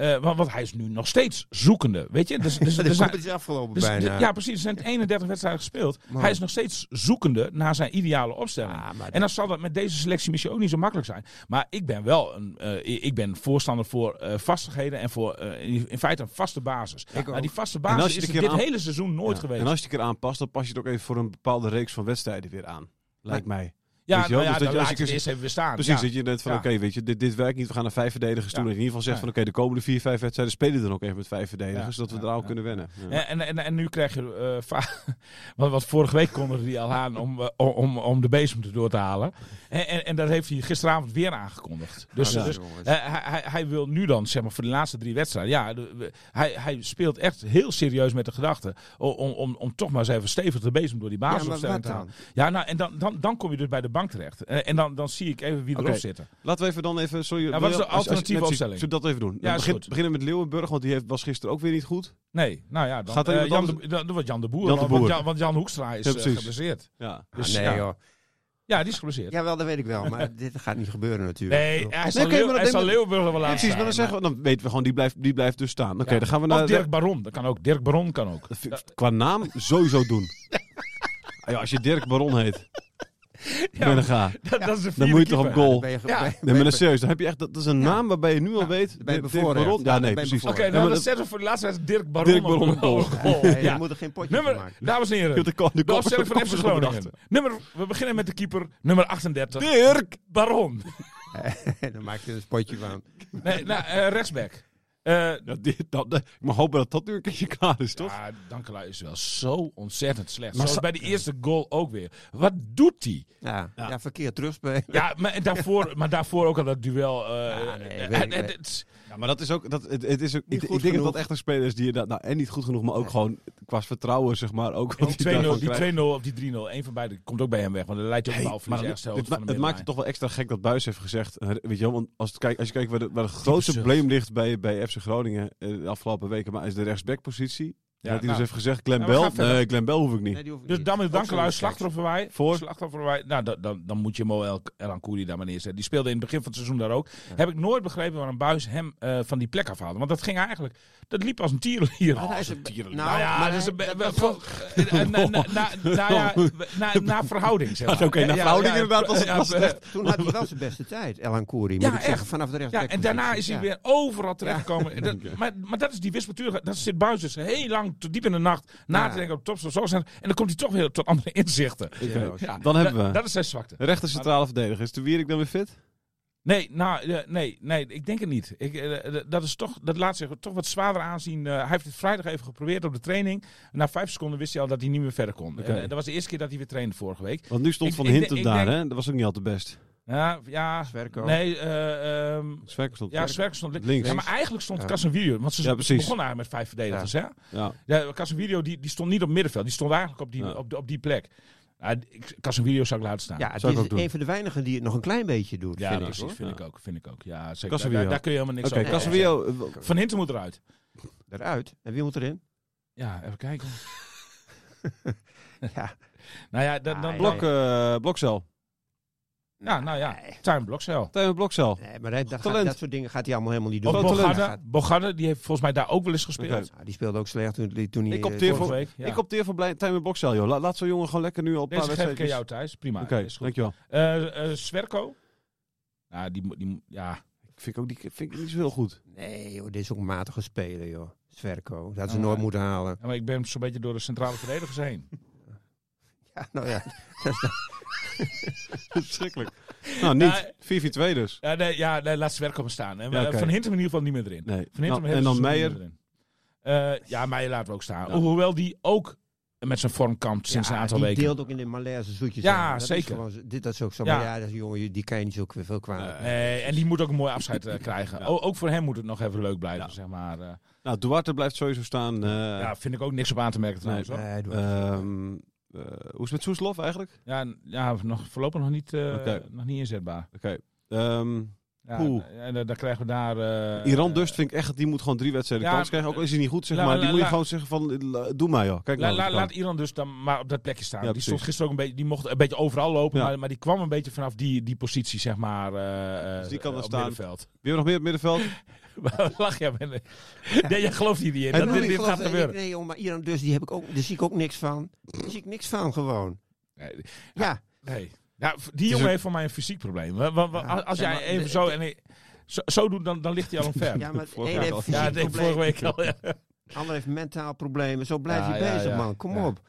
eh, want, want hij is nu nog steeds zoekende, weet je? Dus, dus, (laughs) de is afgelopen dus- bijna. ja, precies. Er zijn (laughs) 31 wedstrijden gespeeld. Hij is nog steeds zoekende naar zijn ideale opstelling. Maar En dan zal dat met deze selectie misschien ook niet zo makkelijk zijn. Maar ik ben wel een, eh, ik ben voorstander voor eh, vastigheden en voor in, feite een vaste basis. Maar die vaste basis is dit aan- hele seizoen nooit Ja. geweest. En als je het keer aanpast, dan pas je het ook even voor een bepaalde reeks van wedstrijden weer aan. Lijkt mij. Ja, weet je wel, nou ja, dus dat dan je- als laat je je het kunt- eerst even weer staan. Precies, Ja. dat je net van Ja. oké, weet je, dit, dit werkt niet, we gaan naar vijf verdedigers toe. Ja. En in ieder geval zegt van oké, de komende vier, vijf wedstrijden spelen we dan ook even met vijf verdedigers, Ja. zodat we Ja. er al Ja. kunnen wennen. Ja. En, en, en nu krijg je, eh, va- (laughs) wat, wat vorige week kondigde hij al aan om, eh, om, om de bezem erdoor te halen. En, en, en dat heeft hij gisteravond weer aangekondigd. Dus, Ja, dus eh, hij, hij, hij wil nu dan, zeg maar, voor de laatste drie wedstrijden. Ja, de- we- hij, hij speelt echt heel serieus met de gedachte om, om, om, om toch maar eens even stevig de bezem door die wat te halen. dan? Ja, nou, en dan, dan, dan kom je dus bij de bank terecht. Eh, en dan, dan zie ik even wie erop zitten. Laten we even dan even... Sorry, Ja, wat is je- de alternatieve opstelling? Zullen we dat even doen? Ja, is begin- goed. beginnen met Leeuwenburg, want die heeft, was gisteren ook weer niet goed. Nee, nou ja, dan, Gaat iemand Jan, de, dan wordt Jan de Boer. Jan de want- Boer. Want, Jan, want Jan Hoekstra is Ja, eh, geblesseerd. Ja. Dus, Ah, ja. nee joh. Ja, die is geblesseerd. Ja, wel, dat weet ik wel. (laughs) Maar dit gaat niet gebeuren natuurlijk. Nee, hij zal, Leeuw- hij Leeuwenburg wel aan Precies, maar dan, zeggen we, dan weten we gewoon, die blijft, die blijft dus staan. Oké, Ja. dan gaan we Of naar... Dirk Baron, dat kan ook. Dirk Baron kan ook. Dat vind ik qua naam sowieso doen. (laughs) Ah, ja, als je Dirk Baron heet, (laughs) Ja, ben dan ga. dat, dat is de Dan moet je toch op goal. Ben je, Ja. ben- Nee, maar is serieus. Dan heb je echt, dat is een Ja. naam waarbij je nu al weet. ben je Dirk. Baron. Ja, dan nee, precies. Oké, bevoorrecht. nou, dan zetten we voor de laatste wedstrijd Dirk Baron, Dirk Baron op goal. Ja. je moet er geen potje van Nummer, maken. dames en heren, De, ko- de de opstelling van de FC Groningen. Nummer, we beginnen met de keeper, nummer 38. Dirk! Baron. (laughs) dan maak je er een spotje van. Nee, nou, eh, rechtsback. Eh, Ja, dit- dat, dat- ik mag hopen dat dat nu een keertje klaar is, toch? Ja, Dankelui is wel zo ontzettend slecht. Maar Zoals bij die eerste goal ook weer. Wat doet hij? Ja, Ja. ja. verkeerd terugspelen. Ja, maar daarvoor, maar daarvoor ook al dat duel. eh, Ja, nee, eh, weet het- Ja, maar dat is ook, dat, het, het is ook ik, denk dat genoeg. dat echt een speler is die je dat, nou, en niet goed genoeg, maar ook gewoon qua vertrouwen, zeg maar, ook Die wat 2-0 hij daarvan die krijgt. 2-0 of die 3-0, een van beide komt ook bij hem weg. Want dan leidt hij op Hey, een balverlies het, ma- het maakt het toch wel extra gek dat Buis heeft gezegd, eh, weet je wel, want als, het kijk, als je kijkt waar de, waar de grootste probleem ligt bij, bij FC Groningen eh, de afgelopen weken, maar is de rechtsbackpositie. Ja, dat hij nou, dus heeft gezegd, Glenn Nou, Bell, nee, Glenn Bell hoef ik niet. Nee, die hoef ik Dus dan Dankelui, zo'n slachtofferwij. Voor? Slachtofferwij. Nou, dan, dan, dan moet je Mo El, El Ankouri daar maar neerzetten. Die speelde in het begin van het seizoen daar ook. Heb ik nooit begrepen waarom Buis hem eh, van die plek afhaalde. Want dat ging eigenlijk... Dat liep als een tierenlier. Hij is een- tierenlier. Nou, Nou ja, maar dat is een na- na- na- (laughs) nou ja, na- na verhouding, zeg maar. Oké, naar Ja, verhouding ja, inderdaad was het ja, was het eh, echt. Toen had hij wel zijn beste tijd, Elan Koeri. Moet Ja, echt. vanaf de Ja, en daarna is hij weer overal terechtgekomen. (laughs) Maar, maar dat is die wispelturigheid. Dat zit Buis dus heel lang, tot diep in de nacht, na Ja. te denken op top zo zijn. En dan komt hij toch weer tot andere inzichten. Dan hebben we Dat is zijn zwakte. de rechter centrale verdediger. Is de Wierik dan weer fit? Nee, nou, eh, nee, nee, ik denk het niet. Ik, eh, eh, dat, is toch, dat laat zich toch wat zwaarder aanzien. Hij heeft het vrijdag even geprobeerd op de training. Na vijf seconden wist hij al dat hij niet meer verder kon. Eh, dat was de eerste keer dat hij weer trainde vorige week. Want nu stond Ik- Van Hintem daar, denk- hè? Dat was ook niet altijd best. Ja, ja Zwerko. nee, Zwerker stond ja, Zwerk stond li- links. Ja, maar eigenlijk stond Ja. Casemiro, want ze Ja, begonnen eigenlijk met vijf verdedigers, hè? Ja. Ja, Casemiro die, die stond niet op middenveld, die stond eigenlijk op die, Ja. op, die plek. Ja, ik- Casemiro zou ik laten staan. Ja, het Zou ik is ook doen. een van de weinigen die het nog een klein beetje doet, Ja, vind ik. precies, hoor. vind Ja. ik ook, vind ik ook. Ja, zeker. Daar, Casemiro. daar, kun je helemaal niks Oké, over zeggen. Casemiro. eh, Van Hinten moet eruit. Eruit. En wie moet erin? Ja, even kijken. (laughs) Ja. Nou ja, dan, dan Ah, Blok, eh, Blokcel. Ja, nou ja, Tuin Blokcel. Tijmen Blokcel. Nee, maar dat, gaat- dat soort dingen gaat hij allemaal helemaal niet doen. Of. Bogarde, Bogarde, die heeft volgens mij daar ook wel eens gespeeld. Ja, die speelde ook slecht toen, toen hij... Ik eh, opteer voor- week. Ja. Ik opteer voor blij- Blokcel, joh. La- laat zo'n jongen gewoon lekker nu al een paar Deze wedstrijden. jou thuis. Prima. Oké, goed. dankjewel. Eh, eh, Sverko. Nou, die, moet- die, ja. Ik vind, ook die, vind ik niet zo heel goed. Nee, joh, dit is ook een matige speler, joh. Sverko. Dat hadden ze Ah. nooit moeten halen. Ja, maar ik ben zo'n beetje door de centrale verdedigers heen. (laughs) Ja, nou ja. (laughs) (laughs) Verschrikkelijk. nou, niet. 4-4-2 dus. Ja, nee, ja nee, laat Sverko maar staan. En, Ja, eh. Van Hintem in ieder geval niet meer erin. Nee. Van Nou, heeft en dan Meijer. niet meer erin. Eh, ja, Meijer laten we ook staan. Ja. Hoewel die ook met zijn vorm kampt sinds Ja, een aantal die weken. deelt ook in de malaise zoetjes Ja. Dat is zeker. gewoon zo- dit dat is ook zo. Ja. Maar ja, dat is jongen, die kan je niet zo veel kwaad. Nee, en die moet ook een mooi afscheid eh, (laughs) krijgen. Ja. O- ook voor hem moet het nog even leuk blijven, Ja. zeg maar. eh. Nou, Duarte blijft sowieso staan. eh, ja, vind ik ook niks op aan te merken trouwens. hoor. Nee, ehm, eh, hoe is het met Soeslof eigenlijk? Ja, ja nog, voorlopig nog niet, eh, Oké. nog niet inzetbaar. Oké. Ehm, Ja, en dan, dan krijgen we daar... eh, Iran eh, dus vind ik echt dat die moet gewoon drie wedstrijden Ja, kans krijgen. Ook al is hij niet goed, zeg la- maar. la- Die moet je la- gewoon zeggen van, eh, doe maar joh. Kijk nou. laat Iran dus dan maar op dat plekje staan. Ja, die stond gisteren ook een beetje, die mocht een beetje overal lopen, maar, maar die kwam een beetje vanaf die, die positie, zeg maar. eh, Dus die kan eh, op staan. middenveld. Wie hebben nog meer op het middenveld? (laughs) (laughs) Waar lach je aan? Nee, jij gelooft hier niet in. Dat dit, gaat nee, gebeuren. Nee, joh, maar Iran dus, die heb ik ook, daar zie ik ook niks van. Daar zie ik niks van gewoon. Nee, Ja, nee. Nou, die jongen heeft voor mij een fysiek probleem. Wa- wa- wa- Ja, als jij maar even de- zo, de- en zo, zo doet, dan, dan ligt hij al omver. ja maar week heeft al. fysiek Ja, dat probleem, vorige week al. Ja. ander heeft mentaal probleem. Zo blijf Ja, je ja, bezig, ja. man. Kom Ja. op.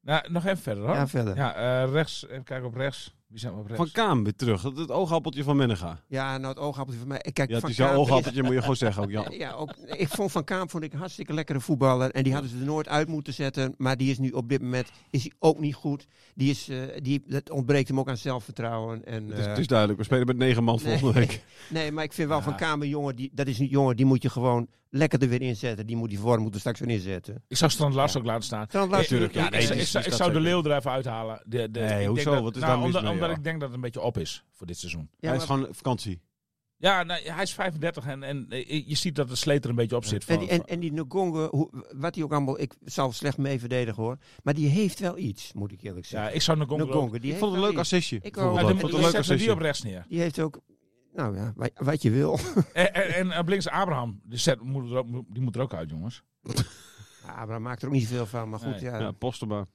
Nou, nog even verder hoor. Ja, verder. Ja, Ja, eh, rechts. Even kijken op rechts. Wie zijn we op rechts? Van Kaam weer terug. Het, het oogappeltje van Mennega. nou het oogappeltje van mij. Kijk, Ja, het van is jouw Kaam (laughs) oogappeltje, moet je gewoon zeggen ook, Jan. Ja, ook, ik vond Van Kaam vond ik een hartstikke lekkere voetballer. En die hadden ze er nooit uit moeten zetten. Maar die is nu op dit moment is hij ook niet goed. Die is, eh, die, dat ontbreekt hem ook aan zelfvertrouwen. En, Het is, eh, het is duidelijk, we spelen met negen man Nee. volgende week. nee, maar ik vind wel Ja. Van Kaam een jongen. Die, dat is een jongen die moet je gewoon lekker er weer inzetten. Die moet die vorm moeten straks weer inzetten. Ik zou Strand Lars ook laten staan. Dan laat Ik- tuurlijk. ik- Ja, nee, zou- Ik de leeuw er even uithalen. De, de, Nee, ik denk hoezo? dat- Wat is nou, daar omdat, mee, omdat joh? ik denk dat het een beetje op is voor dit seizoen. Ja, Hij is maar- gewoon vakantie. Ja, nou, hij is 35 en, en eh, je ziet dat de sleet er een beetje op zit. Van, en, die, en, en die wat hij ook allemaal, ik zal slecht mee verdedigen hoor. Maar die heeft wel iets, moet ik eerlijk ja, zeggen. ik zou die Ik heeft vond het een leuk assistje. Ik Ja, vond het een leuk we die assistje. op rechts neer. Die heeft ook, nou ja, wat, wat je wil. (laughs) En, en, links Abraham. Die, zet, moet er ook, die moet er ook uit, jongens. (laughs) Abraham maakt er ook niet zoveel van, maar goed, Nee. ja. Ja, Postema.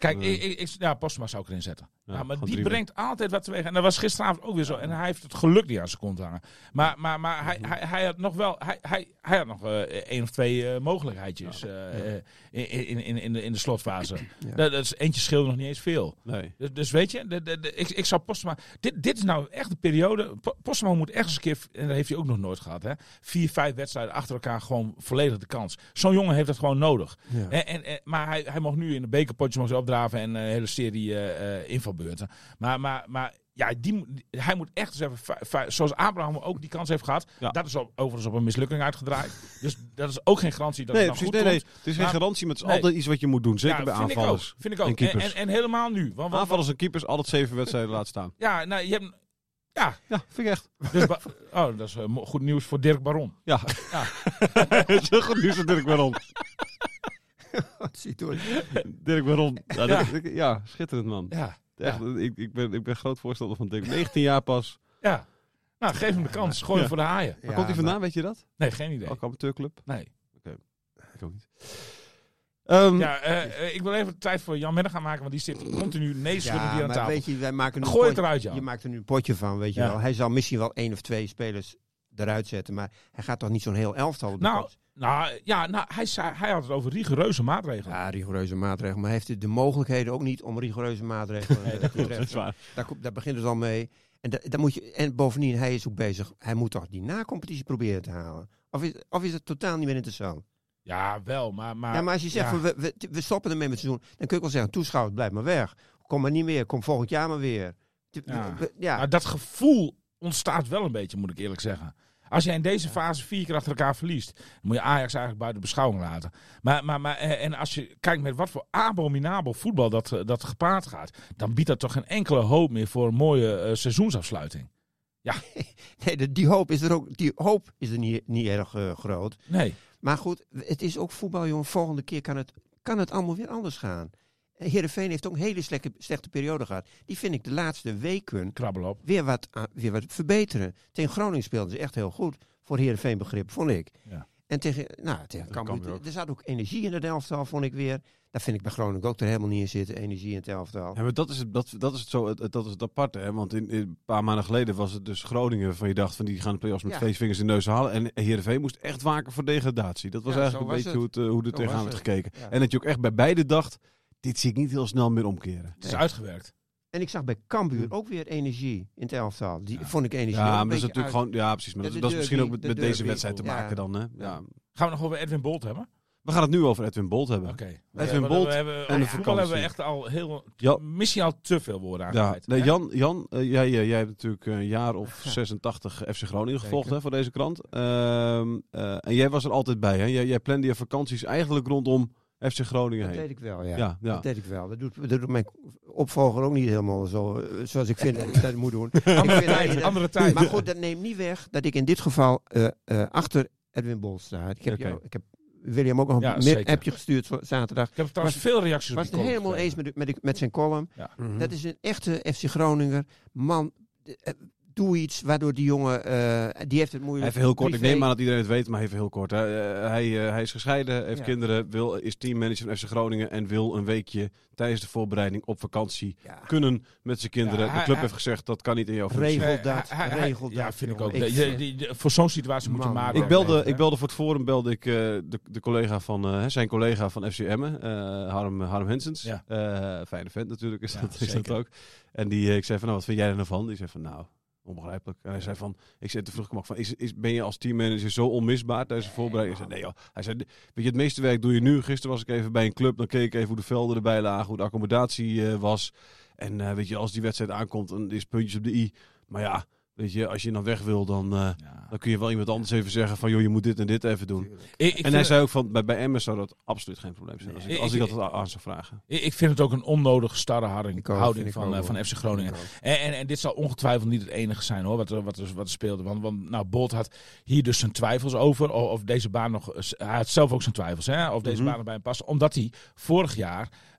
Kijk, Nee. ik, ik, ik- ja, Postma zou ik erin zetten. Ja, Ja, maar die brengt altijd wat teweeg. En dat was gisteravond ook weer zo. En hij heeft het geluk niet aan zijn kont hangen. Maar, maar, maar hij, hij, hij had nog wel, hij, hij, hij had nog eh, één of twee eh, mogelijkheidjes eh, eh, in, in, in, in, de, in de slotfase. Ja. Dat, dat is, eentje scheelde nog niet eens veel. Nee. Dus, dus weet je, de, de, de- ik, ik zou Postma... Dit, dit is nou echt de periode... Po- Postma moet echt eens een keer... En dat heeft hij ook nog nooit gehad. Hè, vier, vijf wedstrijden achter elkaar gewoon volledig de kans. Zo'n jongen heeft dat gewoon nodig. En, en, en- maar hij, hij mocht nu in de bekerpotjes mocht hij opdraven en een hele serie eh, eh, invalbeurten. Maar, maar, maar ja, die, hij moet echt eens even, zoals Abraham ook die kans heeft gehad. Ja. Dat is op, overigens op een mislukking uitgedraaid. (laughs) dus dat is ook geen garantie dat Nee, het dan precies. goed Nee, komt. nee. Het is geen Maar- garantie, maar het is Nee. altijd iets wat je moet doen. Zeker Ja, bij vind aanvallers. Ik ook, vind ik ook. en En, keepers. en, en helemaal nu. Want, want, Aanvallers en keepers altijd zeven wedstrijden laten staan. ja, nou, je hebt... Ja, Ja, vind ik echt. dus oh, dat is eh, goed nieuws voor Dirk Baron. Ja. Ja. (laughs) Het is heel goed nieuws van Dirk Baron. (laughs) (laughs) Wat ziet hoor. Dirk Baron. (laughs) Ja, Ja. schitterend man. Ja, Echt, ik, ik, ben, ik ben groot voorstander van Dirk. 19 jaar pas. ja. Nou, geef hem de kans. Gooi hem voor de haaien. Waar komt hij vandaan, weet je dat? Nee, geen idee. Ook amateurclub? Nee. Ik ook niet. Ehm, Ja, eh, ik wil even tijd voor Jan Menner gaan maken, want die zit continu nee schudden Ja, hier aan maar tafel. weet je, wij maken nu een Gooi het eruit, Jan. Je maakt er nu een potje van, weet je Ja. wel. Hij zal misschien wel één of twee spelers eruit zetten, maar hij gaat toch niet zo'n heel elftal op de Nou, pot? Nou, ja, nou hij, zei, hij had het over rigoureuze maatregelen. Ja, rigoureuze maatregelen. Maar hij heeft de mogelijkheden ook niet om rigoureuze maatregelen Nee, eh, dat te klopt, dat is waar. Daar, daar begint het al mee. En, da- daar moet je, en bovendien, hij is ook bezig. Hij moet toch die na-competitie proberen te halen? Of is, of is het totaal niet meer interessant? Ja, wel, maar... maar ja, maar als je zegt, ja. van, we, we, we stoppen ermee met het seizoen, dan kun je wel zeggen, toeschouwers, blijf maar weg. Kom maar niet meer, kom volgend jaar maar weer. Ja. ja. Maar dat gevoel ontstaat wel een beetje, moet ik eerlijk zeggen. Als jij in deze fase vier keer achter elkaar verliest, dan moet je Ajax eigenlijk buiten beschouwing laten. Maar, maar, maar eh, en als je kijkt met wat voor abominabel voetbal dat, eh, dat gepaard gaat, dan biedt dat toch geen enkele hoop meer voor een mooie eh, seizoensafsluiting. (laughs) Nee, de- die hoop is er ook die hoop is er niet, niet erg groot. Nee. Maar goed, het is ook voetbal, jongen. Volgende keer kan het, kan het allemaal weer anders gaan. Heerenveen heeft ook een hele slechte, slechte periode gehad. Die vind ik de laatste weken Krabbel op. weer wat, aan- weer wat verbeteren. Tegen Groningen speelden ze echt heel goed. Voor Heerenveen begrip, vond ik. Ja. En tegen, nou, tegen Cambuur, er zat ook energie in het elftal, vond ik weer. Daar vind ik bij Groningen ook er helemaal niet in zitten, energie in het elftal. Ja, maar dat is het, dat, dat is het, zo, het, dat is het aparte. Hè? Want in, in- een paar maanden geleden was het dus Groningen van je dacht van die gaan de play-offs met Ja. twee vingers in de neus halen. En Heerenveen moest echt waken voor degradatie. Dat was Ja, eigenlijk een beetje hoe, het, eh, hoe er Zo tegenaan werd gekeken. Ja. En dat je ook echt bij beide dacht, dit zie ik niet heel snel meer omkeren. Het is Nee. uitgewerkt. En ik zag bij Cambuur ook weer energie in het elftal. Die Ja. vond ik energie. Ja, maar dat is natuurlijk uit- gewoon, ja precies. Maar Ja, dat, de dat is misschien ook met, de met deze wedstrijd te Ja. maken dan. Hè? Ja. Ja. Gaan we nog over Edwin Bolt hebben? We gaan het nu over Edwin Bolt hebben. Oké. Edwin Bolt we hebben, en de voetbal hebben we vakantie. echt al heel, Ja. misschien al te veel woorden Ja, aangeweid. nee? Jan, Jan eh, jij, eh, jij hebt natuurlijk een jaar of 86 FC Groningen gevolgd hè, voor deze krant. Ehm, eh, en jij was er altijd bij. Hè? Jij, jij plande je vakanties eigenlijk rondom FC Groningen Dat heen. deed ik wel, ja. Ja, ja. Dat deed ik wel. Dat doet, dat doet mijn opvolger ook niet helemaal zo, eh, zoals ik vind dat hij dat moet doen. (laughs) Andere Ik tijd, andere tijd. Maar goed, dat neemt niet weg dat ik in dit geval eh, eh, achter Edwin Bol sta. Ik heb, jou, ik heb William ook nog een Ja, zeker. appje gestuurd voor zaterdag. Ik heb trouwens Was- veel reacties op was het helemaal eens met, met, met zijn column. Ja. Dat is een echte FC Groninger. Man, doe iets waardoor die jongen, eh, die heeft het moeilijk. Even heel kort, ik neem aan dat iedereen het weet, maar even heel kort. Hè. Eh, hij, eh, hij is gescheiden, heeft Ja. kinderen, wil, is teammanager van FC Groningen en wil een weekje tijdens de voorbereiding op vakantie Ja. kunnen met zijn kinderen. Ja, de club hij- heeft gezegd dat kan niet in jouw functie. Regel dat, regel Ja, dat, vind ik ook. Ik De- voor zo'n situatie moet je maat Ik belde, ik belde voor het forum belde ik eh, de, de collega van zijn collega van FC Emmen, eh, Harm, Harm Hensens. Ja. Eh, fijne vent natuurlijk is, Ja, dat, is dat ook. En die, ik zei van, nou, wat vind jij er nou van? Die zei van, nou, onbegrijpelijk. En hij zei van, ik zei te vroeg van, is, is, ben je als teammanager zo onmisbaar tijdens de voorbereiding? Ik zei, nee joh. Hij zei, weet je, het meeste werk doe je nu. Gisteren was ik even bij een club, dan keek ik even hoe de velden erbij lagen, hoe de accommodatie eh, was. En eh, weet je, als die wedstrijd aankomt, dan is puntjes op de i. Maar ja, weet je, als je dan weg wil, dan, eh, Ja. dan kun je wel iemand anders even zeggen van, joh, je moet dit en dit even doen. Tuurlijk. Ik, ik en hij zei ook van, bij, bij Emmen zou dat absoluut geen probleem zijn. Als ik, als ik Ik- dat aan aan zou vragen. Ik ik vind het ook een onnodig starre houding, houding van, eh, van. FC Groningen. En, en, en dit zal ongetwijfeld niet het enige zijn hoor, wat wat wat speelde. Want, want nou, Bolt had hier dus zijn twijfels over. Of, of deze baan nog. Hij had zelf ook zijn twijfels. Hè, of deze Mhm. baan erbij hem past. Omdat hij vorig jaar eh, eh,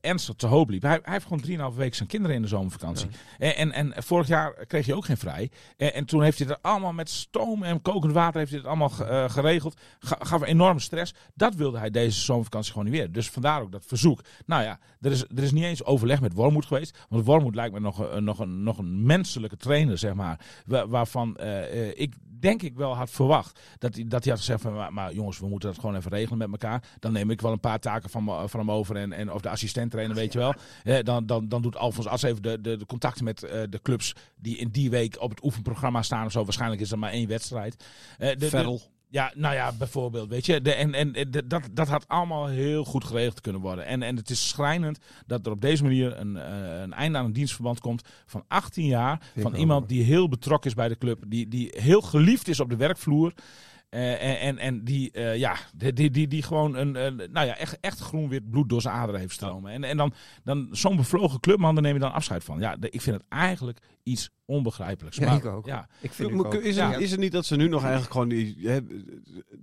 ernstig te hoop liep. Hij, hij heeft gewoon 3,5 weken zijn kinderen in de zomervakantie. En, en, en vorig jaar kreeg hij ook geen vrij. En, en toen heeft hij het allemaal met stoom en kokend water heeft hij het allemaal eh, geregeld. Ga, gaf enorme stress. Dat wilde hij deze zomervakantie gewoon niet weer. Dus vandaar ook dat verzoek. Nou ja, er is, er is niet eens overleg met Wormoed geweest. Want Wormoed lijkt me nog, een- nog, een, nog een menselijke trainer, zeg maar. Wa- waarvan eh, eh, ik denk ik wel had verwacht. Dat hij, dat hij had gezegd van, maar, jongens, we moeten dat gewoon even regelen met elkaar. Dan neem ik wel een paar taken van, van hem over. En, en, of de assistent trainer, weet je wel. Dan, dan, dan doet Alfons As even de, de, contacten met eh, de clubs die in die week op het oefenprogramma staan of zo. Waarschijnlijk is er maar één wedstrijd. Verrel. Ja, nou ja, bijvoorbeeld, weet je. De, en en de- dat, dat had allemaal heel goed geregeld kunnen worden. En, en het is schrijnend dat er op deze manier een, eh, een einde aan een dienstverband komt van 18 jaar. van iemand die heel betrokken is bij de club. Die, die heel geliefd is op de werkvloer. Eh, en, en, en die, eh, ja, die, die, die, die gewoon een, nou ja, echt, echt groen-wit bloed door zijn aderen heeft stromen. En, en dan, dan zo'n bevlogen clubman, daar neem je dan afscheid van. Ja, de- ik vind het eigenlijk iets onbegrijpelijks. Ja, Maar, ik ook. Ja, Ik vind ook. Is, Ja. het, is het niet dat ze nu nog eigenlijk gewoon... Die, hè,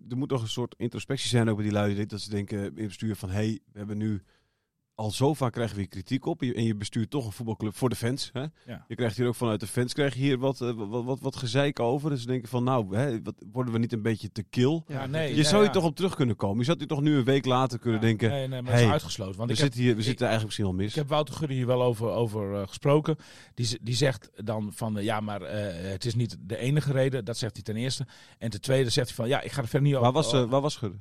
er moet nog een soort introspectie zijn ook bij die lui. Dat ze denken in het bestuur van... Hé, hey, we hebben nu... Al zo vaak krijgen we hier kritiek op. En je bestuurt toch een voetbalclub voor de fans. Hè? Ja. Je krijgt hier ook vanuit de fans krijg je hier wat, eh, wat, wat, wat gezeik over. Dus denken van nou, hè, wat, worden we niet een beetje te kil? ja, nee. Je ja, zou je toch op terug kunnen komen. Je zou je toch nu een week later kunnen denken... Nee, nee, maar dat hey, is uitgesloten. Want we ik heb, zitten, hier, we ik- zitten eigenlijk misschien al mis. Ik heb Wouter Gudde hier wel over, over eh, gesproken. Die, die zegt dan van, eh, ja, maar het is niet de enige reden. Dat zegt hij ten eerste. En ten tweede zegt hij van, ja, ik ga er verder niet over. Waar was, waar was Schudde?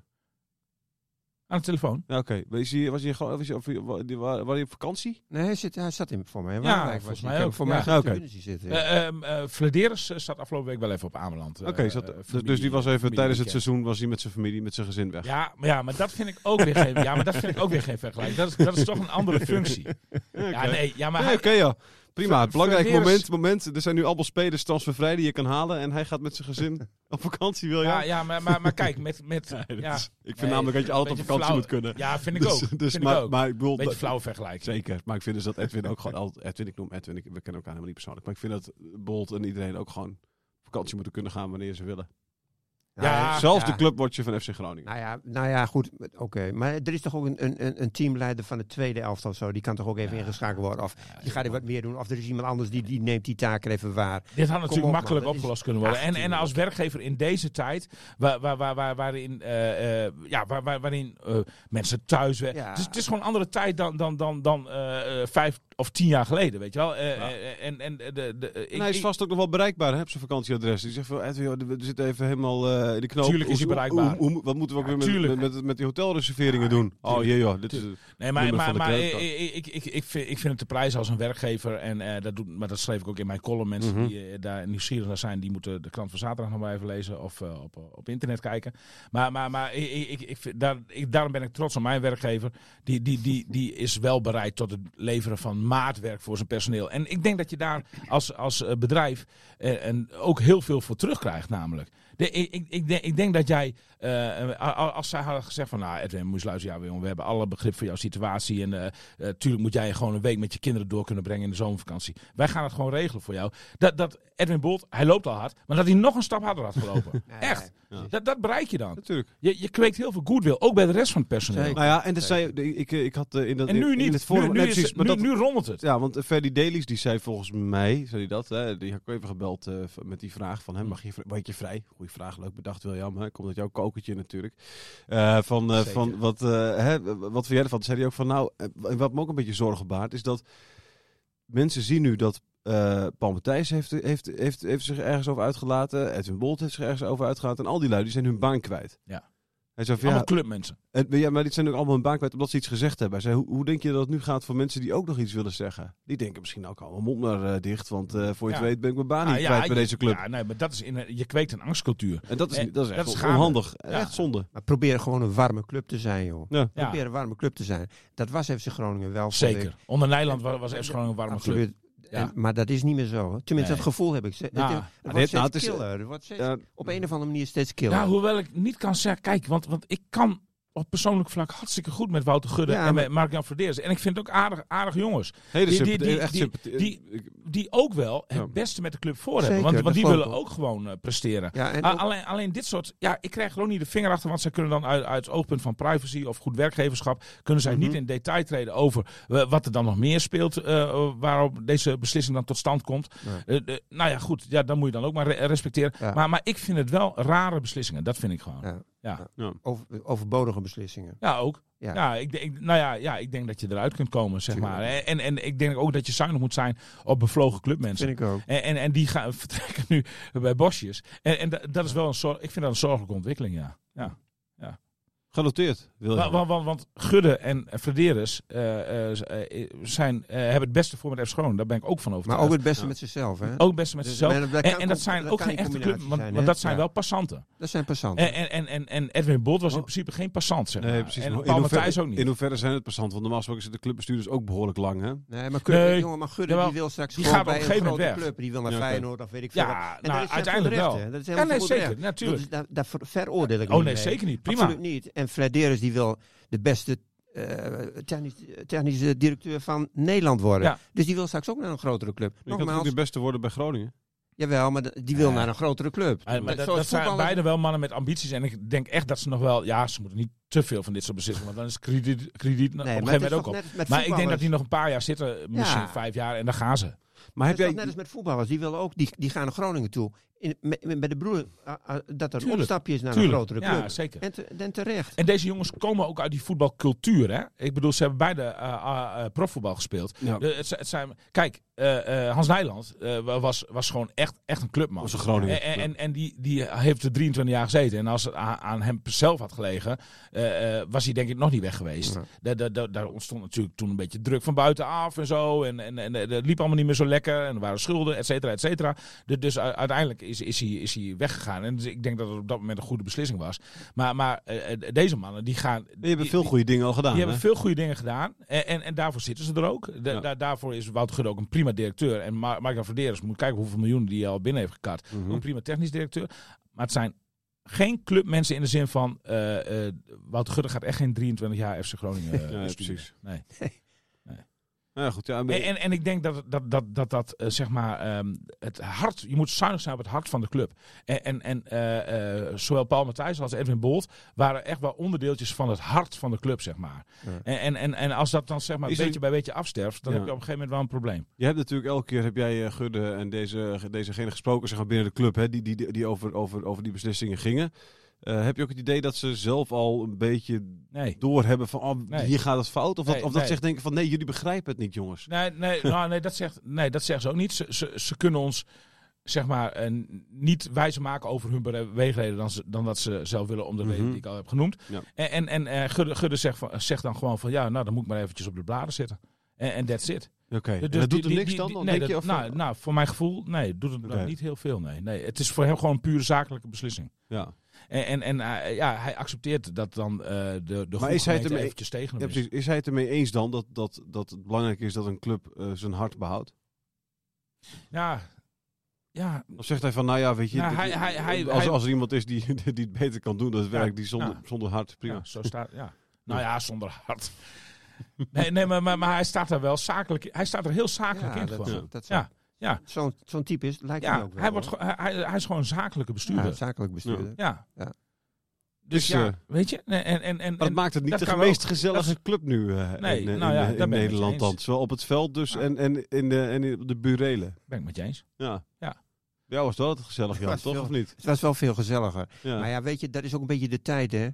Aan de telefoon. Ja, Oké, was hij, was hij, gewoon- was wa- was hij op vakantie? Nee, hij, zit, hij zat in voor mij. Ja, volgens was mij ook. Voor mij Ja, oké. okay. zitten. ja. Eh ehm, eh, Flederis eh, staat afgelopen week wel even op Ameland. Oké, zat- eh, dus, dus die was even familie tijdens het seizoen was hij met zijn familie, met zijn gezin weg. Ja, maar, ja, maar dat vind ik ook weer geen, ja, maar dat vind ik ook weer geen vergelijking. Dat is, dat is toch een andere functie. (laughs) Ja, nee, ja, maar hij, Oké, ja. Prima. Ver- Belangrijk Verweers- moment, moment. Er zijn nu allemaal spelers transfervrij die je kan halen. En hij gaat met zijn gezin (laughs) op vakantie, wil je? ja, ja, maar, maar, maar kijk, met, met (laughs) ja, is- ik vind Nee, namelijk dat je altijd op vakantie flauw. moet kunnen. ja, vind ik Dus- ook. Dus, vind maar, ik ook. maar ik bedoel, Beetje flauw vergelijking. Zeker. Maar ik vind dus dat Edwin ook gewoon altijd... Edwin, ik noem Edwin, ik, we kennen elkaar helemaal niet persoonlijk. Maar ik vind dat Bolt en iedereen ook gewoon vakantie moeten kunnen gaan wanneer ze willen. Ja, Zelfs ja. de clubwatcher van FC Groningen. Nou ja, nou ja goed. Oké. Maar er is toch ook een, een- een, een teamleider van de tweede elftal of zo. Die kan toch ook even Ja. ingeschakeld worden. Of Ja, die gaat er wat meer doen. Of er is iemand anders die, die neemt die taken even waar. Dit had natuurlijk op, makkelijk opgelost kunnen worden. En, en als werkgever in deze tijd, waar, waar, waar, waar, waarin, eh, eh, ja, waar, waar, waarin eh, mensen thuis werken. Ja. Het, is, het is gewoon een andere tijd dan, dan, dan, dan vijf of tien jaar geleden, weet je wel. Eh, Ja. eh, en en de, de, eh, ik, hij is vast ook nog wel bereikbaar hè, op zijn vakantieadres. Die zegt van, Edwin, we zitten even helemaal eh, in de knoop. Tuurlijk is hij bereikbaar. hoe- hoe- wat moeten we ook Ja, weer met, met, met, met die hotelreserveringen doen? Oh jee joh, dit is... Nee, maar, maar, de maar ik, ik, ik, ik, vind, ik vind het te prijzen als een werkgever. En eh, dat, doet, maar dat schreef ik ook in mijn column. Mensen Mhm. die eh, daar nieuwsgierig naar zijn, die moeten de krant van zaterdag nog maar even lezen. Of eh, op, op internet kijken. Maar, maar, maar ik, ik, daar, ik, daarom ben ik trots op mijn werkgever. Die, die, die, die is wel bereid tot het leveren van maatwerk voor zijn personeel. En ik denk dat je daar als, als eh, bedrijf eh, en ook heel veel voor terugkrijgt namelijk. De, ik, ik, ik, denk, ik denk dat jij, eh, als zij hadden gezegd van, nou Edwin, moet je luisteren, ja, jongen, we hebben alle begrip voor jouw situatie en eh eh, tuurlijk moet jij gewoon een week met je kinderen door kunnen brengen in de zomervakantie. Wij gaan het gewoon regelen voor jou. Dat, dat Edwin Bolt, hij loopt al hard, maar dat hij nog een stap harder had gelopen. (laughs) Echt. Ja. Dat, dat bereik je dan. Natuurlijk. Je, je kweekt heel veel goodwill, ook bij de rest van het personeel. Zeker. Nou ja, en dat zei, ik, ik had eh, in dat En nu in, niet. in het forum, nu, nu, nee, is- precies, maar nu, dat, nu rommelt het. Ja, want Ferdy Dailies die zei volgens mij, zei hij dat, hè, die heb ik even gebeld eh, met die vraag van hem, mag je, weet je vrij? Goeie vraag, leuk bedacht William, hè? komt uit jouw kokertje natuurlijk. Eh, van, eh, van wat, eh, hè, wat vind jij ervan? Toen zei hij ook van, nou, eh, wat me ook een beetje zorgen baart, is dat mensen zien nu dat eh Paul Matthijs heeft, heeft, heeft, heeft zich ergens over uitgelaten, Edwin Bolt heeft zich ergens over uitgelaten en al die lui die zijn hun baan kwijt. Ja. Hij zei van, Allemaal ja, clubmensen. en, ja, maar dit zijn ook allemaal hun baan kwijt omdat ze iets gezegd hebben. Hij zei, hoe, hoe denk je dat het nu gaat voor mensen die ook nog iets willen zeggen? Die denken misschien ook allemaal mond maar eh, dicht, want eh, voor je Ja. het weet ben ik mijn baan Ah, niet ja, kwijt bij je- deze club. Ja, nee, maar dat is in, je kweekt een angstcultuur. en dat is, en dat is echt dat is onhandig. Ja. Echt zonde. Maar probeer gewoon een warme club te zijn, joh. Probeer een warme club te zijn. Dat was FC Groningen wel. zeker. Onder Nijland was, was FC Groningen een warme club. Ja. En- maar dat is niet meer zo. Tenminste, Nee. dat gevoel heb ik. Het, Nou, het, dit- wordt steeds nou, het is- killer. Het wordt steeds- op een of andere manier steeds killer. Ja, hoewel ik niet kan zeggen, kijk, want, want ik kan op persoonlijk vlak hartstikke goed met Wouter Gudde Ja, en met Mark-Jan Verdeers. En ik vind het ook aardig, aardig jongens. hele Die- die- die- echt die- ook wel het Ja. beste met de club voor Zeker, hebben. Want, want die willen ook gewoon eh, presteren. Ja, en A- ook- alleen, alleen dit soort, ja, ik krijg gewoon niet de vinger achter, want zij kunnen dan uit, uit het oogpunt van privacy of goed werkgeverschap, kunnen zij Mhm. niet in detail treden over eh, wat er dan nog meer speelt, eh, waarop deze beslissing dan tot stand komt. Nee. Nou ja, goed, ja, dan moet je dan ook maar re- respecteren. Ja. Maar, maar ik vind het wel rare beslissingen, dat vind ik gewoon. Ja. Ja, over, overbodige beslissingen. ja ook. Ja. Ja, ik, denk- nou ja, ja, ik denk dat je eruit kunt komen, zeg Tuurlijk. maar. En, en ik denk ook dat je zuinig moet zijn op bevlogen clubmensen. Vind ik ook. En, en, en die gaan (laughs) vertrekken nu bij Bosjes. En, en da- dat is wel een zorg. Ik vind dat een zorgelijke ontwikkeling, ja. ja. Genoteerd, William. Want, want, want, want Gudde en Frederis eh, eh, eh, zijn, eh, hebben het beste voor met F. Groningen. Daar ben ik ook van Maar overtuigd. ook het beste Ja. met zichzelf. Hè? Ook het beste met Dus- zichzelf. maar dat En, dat zijn dat ook geen echte club, want, zijn, want hè? dat zijn Ja. wel passanten. Dat zijn passanten. En, en, en, en, Edwin Bolt was in Oh. principe geen passant, zeg maar. Nee, precies. En In Paul hoeverre- Matthijs ook niet. In hoeverre zijn het passant? Want normaal gesproken zitten de clubbestuurders ook behoorlijk lang, hè? Nee, maar Gudde, Nee. jongen, maar Gudde die wil straks Die gewoon gaat op bij een grote moment weg. club. Die wil naar. Feyenoord of weet ik veel. ja, nou, uiteindelijk wel. Dat is helemaal nee, goed zeker. Natuurlijk. Dat is, daar, daar ver- veroordeel ik Oh niet nee, mee. zeker niet. Prima. Absoluut niet. En Flederis die wil de beste eh, technisch, technische directeur van Nederland worden. Ja. Dus die wil straks ook naar een grotere club. Je kan toch Nogmaals, niet de beste worden bij Groningen? jawel, maar die wil Ja. naar een grotere club. Ja, maar dat, zijn beide wel mannen met ambities. En ik denk echt dat ze nog wel... Ja, ze moeten niet te veel van dit soort beslissingen. Want dan is krediet, krediet op een gegeven moment ook op. Maar ik denk dat die nog een paar jaar zitten. Misschien Ja. vijf jaar. En dan gaan ze. Maar heb jij... net als met voetballers. Die willen ook, die, die gaan naar Groningen toe. In, met, met de broer, ah, ah, dat er Tuurlijk. opstapje is naar Tuurlijk. een grotere club. Ja, zeker. En, te- en terecht. En deze jongens komen ook uit die voetbalcultuur. Hè? Ik bedoel, ze hebben beide eh, eh, eh, profvoetbal gespeeld. Ja, De- het, het zijn, kijk, eh, eh, Hans Nijland eh, was, was gewoon echt, echt een clubman. was een Groningen. En, en, en die, die heeft er 23 jaar gezeten. En als het aan, hem zelf had gelegen, was hij denk ik nog niet weg geweest. Ja. Daar, daar, daar, ontstond natuurlijk toen een beetje druk van buitenaf en zo. En, en, en het liep allemaal niet meer zo lekker. En er waren schulden, et cetera, et cetera. Dus, dus uiteindelijk is, is, hij, is hij weggegaan. En dus ik denk dat het op dat moment een goede beslissing was. Maar, maar deze mannen, die gaan... Die- veel die- goede dingen al gedaan, die hè? hebben veel goede dingen gedaan. En, en, en daarvoor zitten ze er ook. Da- Ja. da- daarvoor is Wouter Gudde ook een prima directeur. En Michael Verderes moet kijken hoeveel miljoenen die hij al binnen heeft gekart. Mhm. Een prima technisch directeur. Maar het zijn geen clubmensen in de zin van... eh, eh, Wouter Gudde gaat echt geen 23 jaar FC Groningen eh, Ja, precies. Nee. Ja, goed. Ja, maar- En, en, en ik denk dat dat, dat, dat, dat eh, zeg maar, ehm, het hart, je moet zuinig zijn op het hart van de club. En, en, en eh, eh, zowel Paul Matthijs als Edwin Bolt waren echt wel onderdeeltjes van het hart van de club, zeg maar. Ja. En, en, en, en als dat dan zeg maar Is er- beetje bij beetje afsterft, dan heb je op een gegeven moment wel een probleem. Je hebt natuurlijk elke keer heb jij Gudde en deze, dezegene gesproken zeg maar, binnen de club, hè, die, die, die over, over, over die beslissingen gingen. Eh, heb je ook het idee dat ze zelf al een beetje Nee. doorhebben van oh, Nee. hier gaat het fout? Of, dat, of dat nee. ze echt denken van nee, jullie begrijpen het niet, jongens. Nee, nee, nou, nee, dat zegt, nee, dat zeggen ze ook niet. Ze, ze, ze kunnen ons zeg maar, eh, niet wijzer maken over hun beweegreden dan, ze, dan dat ze zelf willen om de reden Mhm. die ik al heb genoemd. Ja. En, en, en eh, Gudde, Gudde zegt, van, zegt dan gewoon van ja, nou dan moet ik maar eventjes op de bladen zitten. En that's it. Oké, Dus dat doet er niks die- dan? nee, denk je, of, nou, nou, voor mijn gevoel, nee, doet het niet heel veel. Nee. nee. Het is voor hem gewoon een pure zakelijke beslissing. ja. En, en, en eh, ja, hij accepteert dat dan eh, de, de Maar goede is hij het gemeente ermee- eventjes tegen Ja, hem is. Is hij het ermee eens dan dat, dat, dat het belangrijk is dat een club eh, zijn hart behoudt? Ja, Ja, Of zegt hij van, nou ja, weet je, Nou, hij- hij- hij- als, als er iemand is (laughs) die, die het beter kan doen, dat werkt die zonder, ja. zonder hart, prima. ja, zo staat. Ja. Nou ja, zonder hart. Nee, nee maar, maar, maar hij staat er wel zakelijk. Hij staat er heel zakelijk in. dat, gewoon. Ja. dat Ja, ja. Zo'n zo'n type is, lijkt hij Ja, ook wel. hij, wordt, hij, hij, is gewoon een zakelijke bestuurder. ja, zakelijk bestuurder. ja. Ja. Dus, Dus, ja, eh, weet je. En, en, en, Maar en, dat maakt het niet dat de meest ook. gezellige Dat club nu eh, Nee, in, nou ja, in Nederland dan. Zowel op het veld dus en, en in de, en in de burelen. ben ik met je eens. Ja. Ja. Ja, was wel het gezellig, Jan, toch? veel- Of niet? Het was wel veel gezelliger. Ja. Maar ja, weet je, dat is ook een beetje de tijd, hè.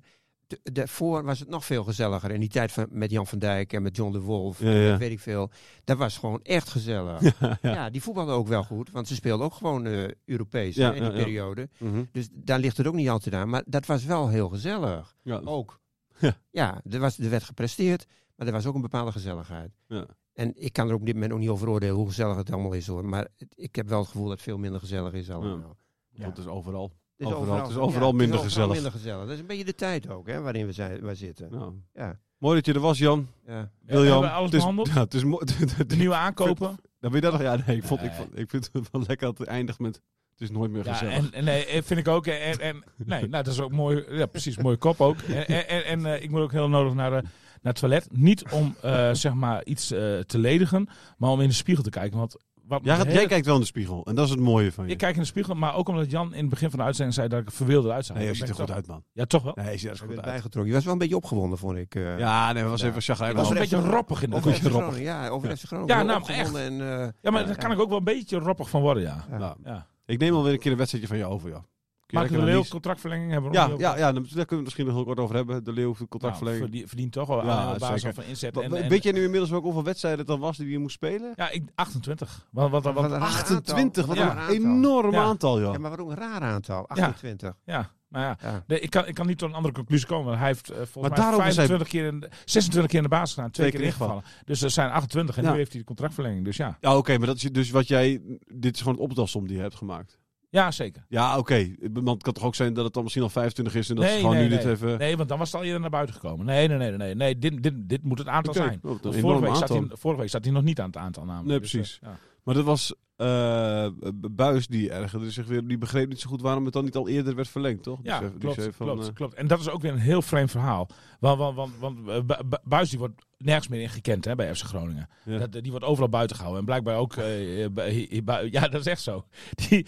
Daarvoor was het nog veel gezelliger. En die tijd van, met Jan van Dijk en met John de Wolf, Ja, ja. en weet ik veel. Dat was gewoon echt gezellig. (laughs) ja, ja. Ja, die voetbalden ook wel goed. Want ze speelden ook gewoon eh, Europees hè, in die ja, ja. periode. Mhm. Dus daar ligt het ook niet altijd aan. Maar dat was wel heel gezellig. ja. Ook. (laughs) Ja. Ja, er, was, er werd gepresteerd. Maar er was ook een bepaalde gezelligheid. Ja. En ik kan er op dit moment ook niet over oordelen hoe gezellig het allemaal is hoor. Maar het- ik heb wel het gevoel dat het veel minder gezellig is allemaal. Ja. Dat is overal. Het is Overal- het is overal minder het is gezellig. minder gezellig. Dat is een beetje de tijd ook hè, waarin we, zijn, wij zitten. Nou. Ja. Mooi dat je er was, Jan. Ja. Wiljan. hebben we alles het is, behandeld? (laughs) Ja, het is mooi. (laughs) De nieuwe aankopen. (laughs) Dan ben je dat nog? Ja, nee, ik, vond, ik, vond, ik vind het wel lekker dat het eindigt met... Het is nooit meer Ja, gezellig. en, en nee, eh, vind ik ook. En, en, nee, nou, dat is ook mooi. Ja, precies, mooie kop ook. En, en, en, eh, ik moet ook heel nodig naar, de, naar het toilet. Niet om eh, zeg maar iets eh, te ledigen, maar om in de spiegel te kijken. Want wat Ja, jij kijkt wel in de spiegel. En dat is het mooie van je. Ik kijk in de spiegel, maar ook omdat Jan in het begin van de uitzending zei dat ik er verwilder uitzag. Nee, je ziet er goed toch- uit, man. Ja, toch wel? Nee, je ziet er goed uit. bijgetrokken. Je was wel een beetje opgewonden, vond ik. eh. Ja, nee, was Ja. even Dat chagrijnig. was een beetje roppig in de Over roppig. Groningen, Ja, over FC Groningen. Ja, nou, opgewonden en, eh, Ja, maar ja, daar kan ik ook wel een beetje roppig van worden, ja. Ja. Nou, ja. ik neem alweer een keer een wedstrijdje van je over, ja. Je Mark de Leeuw, contractverlenging hebben we Ja, nog ja, ja, daar kunnen we het misschien nog heel kort over hebben. De Leeuw, Nou, contractverlenging. verdient, verdient toch wel Ja, op basis van inzet. En, Weet jij nu inmiddels ook hoeveel wedstrijden het dan was die je moest spelen? Ja, ik, 28. Want, want, want, Wat een raar 28, wat aantal. een Wat een raar aantal. enorm Ja. aantal, joh. Ja, maar waarom een raar aantal? 28. ja, maar ja. Ja. Nee, ik, kan, ik kan niet tot een andere conclusie komen. Want hij heeft eh, volgens Maar mij daarom is hij- 25 keer in, de- 26 keer in de basis gedaan. Twee, Twee keer ingevallen. Dus er zijn 28 en Ja. nu heeft hij de contractverlenging. Dus ja, Ja, oké, maar dat is dus wat jij... Dit is gewoon het optelsom die je hebt gemaakt. Ja zeker. Ja, oké. Want het kan toch ook zijn dat het dan misschien al 25 is en dat Nee, ze gewoon nee, nu dit even... Nee, want dan was het al eerder naar buiten gekomen. Nee, nee, nee. nee, nee. dit, dit, dit moet het aantal zijn. oh, vorige, week zat aantal. hij, vorige week zat hij nog niet aan het aantal namelijk. Nee, Dus, precies. eh, ja. Maar dat was eh Buis die ergerde zich weer. Die begreep niet zo goed waarom het dan niet al eerder werd verlengd, toch? Ja, die zei- die klopt, van, klopt, eh, klopt. En dat is ook weer een heel vreemd verhaal. Want, want, want, want eh, Bu- Bu- Buis die wordt nergens meer in gekend hè, bij FC Groningen. Ja. Dat, die wordt overal buiten gehouden. En blijkbaar ook... bij- hier- bij- (laughs) ja, dat is echt zo. Die,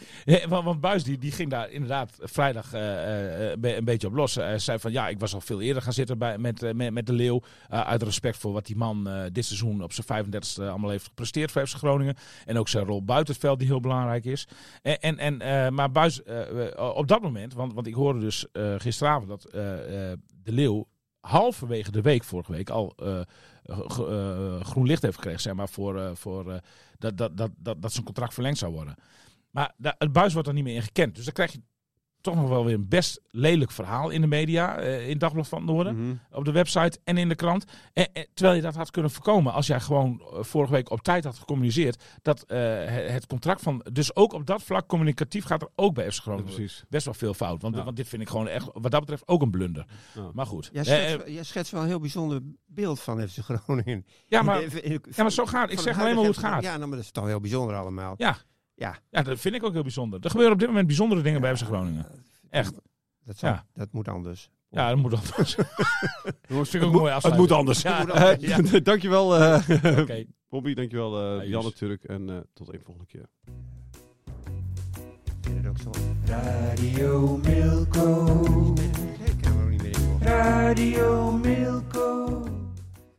want, want Buis die, die ging daar inderdaad vrijdag een beetje op los. Hij zei van ja, ik was al veel eerder gaan zitten bij, met, met, met de Leeuw. uit respect voor wat die man dit seizoen op zijn 35e allemaal heeft gepresteerd voor FC Groningen. En ook zijn rol buiten het veld die heel belangrijk is. En, en, en, eh, maar Buis, eh, eh, op dat moment, want, want ik hoorde dus gisteravond dat de Leeuw halverwege de week, vorige week, al groen licht heeft gekregen, zeg maar, voor, voor dat, dat, dat, dat, dat zijn contract verlengd zou worden. Maar het buis wordt er niet meer in gekend. Dus dan krijg je toch nog wel weer een best lelijk verhaal in de media, eh, in het Dagblad van het Noorden, mhm. op de website en in de krant. En, en- terwijl je dat had kunnen voorkomen als jij gewoon eh, vorige week op tijd had gecommuniceerd dat eh, het, contract van, dus ook op dat vlak communicatief gaat er ook bij FC Ja, Groningen precies. best wel veel fout. Want, Ja. want dit vind ik gewoon echt, wat dat betreft, ook een blunder. Ja. Maar goed. Jij schetst, jij schetst wel een heel bijzonder beeld van FC Groningen. ja, maar, In de- in- ja, maar zo gaat Ik zeg alleen maar hoe het gaat. Ja, nou, maar dat is toch heel bijzonder allemaal. Ja. Ja. Ja, dat vind ik ook heel bijzonder. Er gebeuren op dit moment bijzondere dingen bij FC Groningen. Echt. Dat, zal- Ja. dat moet anders. Ja, dat moet anders. (laughs) dat vind ik ook mooi Het moet anders. Ja, Eh, ja. (laughs) dankjewel, eh Oké. (laughs) Bobby. Dankjewel, eh Ja, Jan natuurlijk. En eh, tot een volgende keer. Radio Milko. Er. Radio Milko.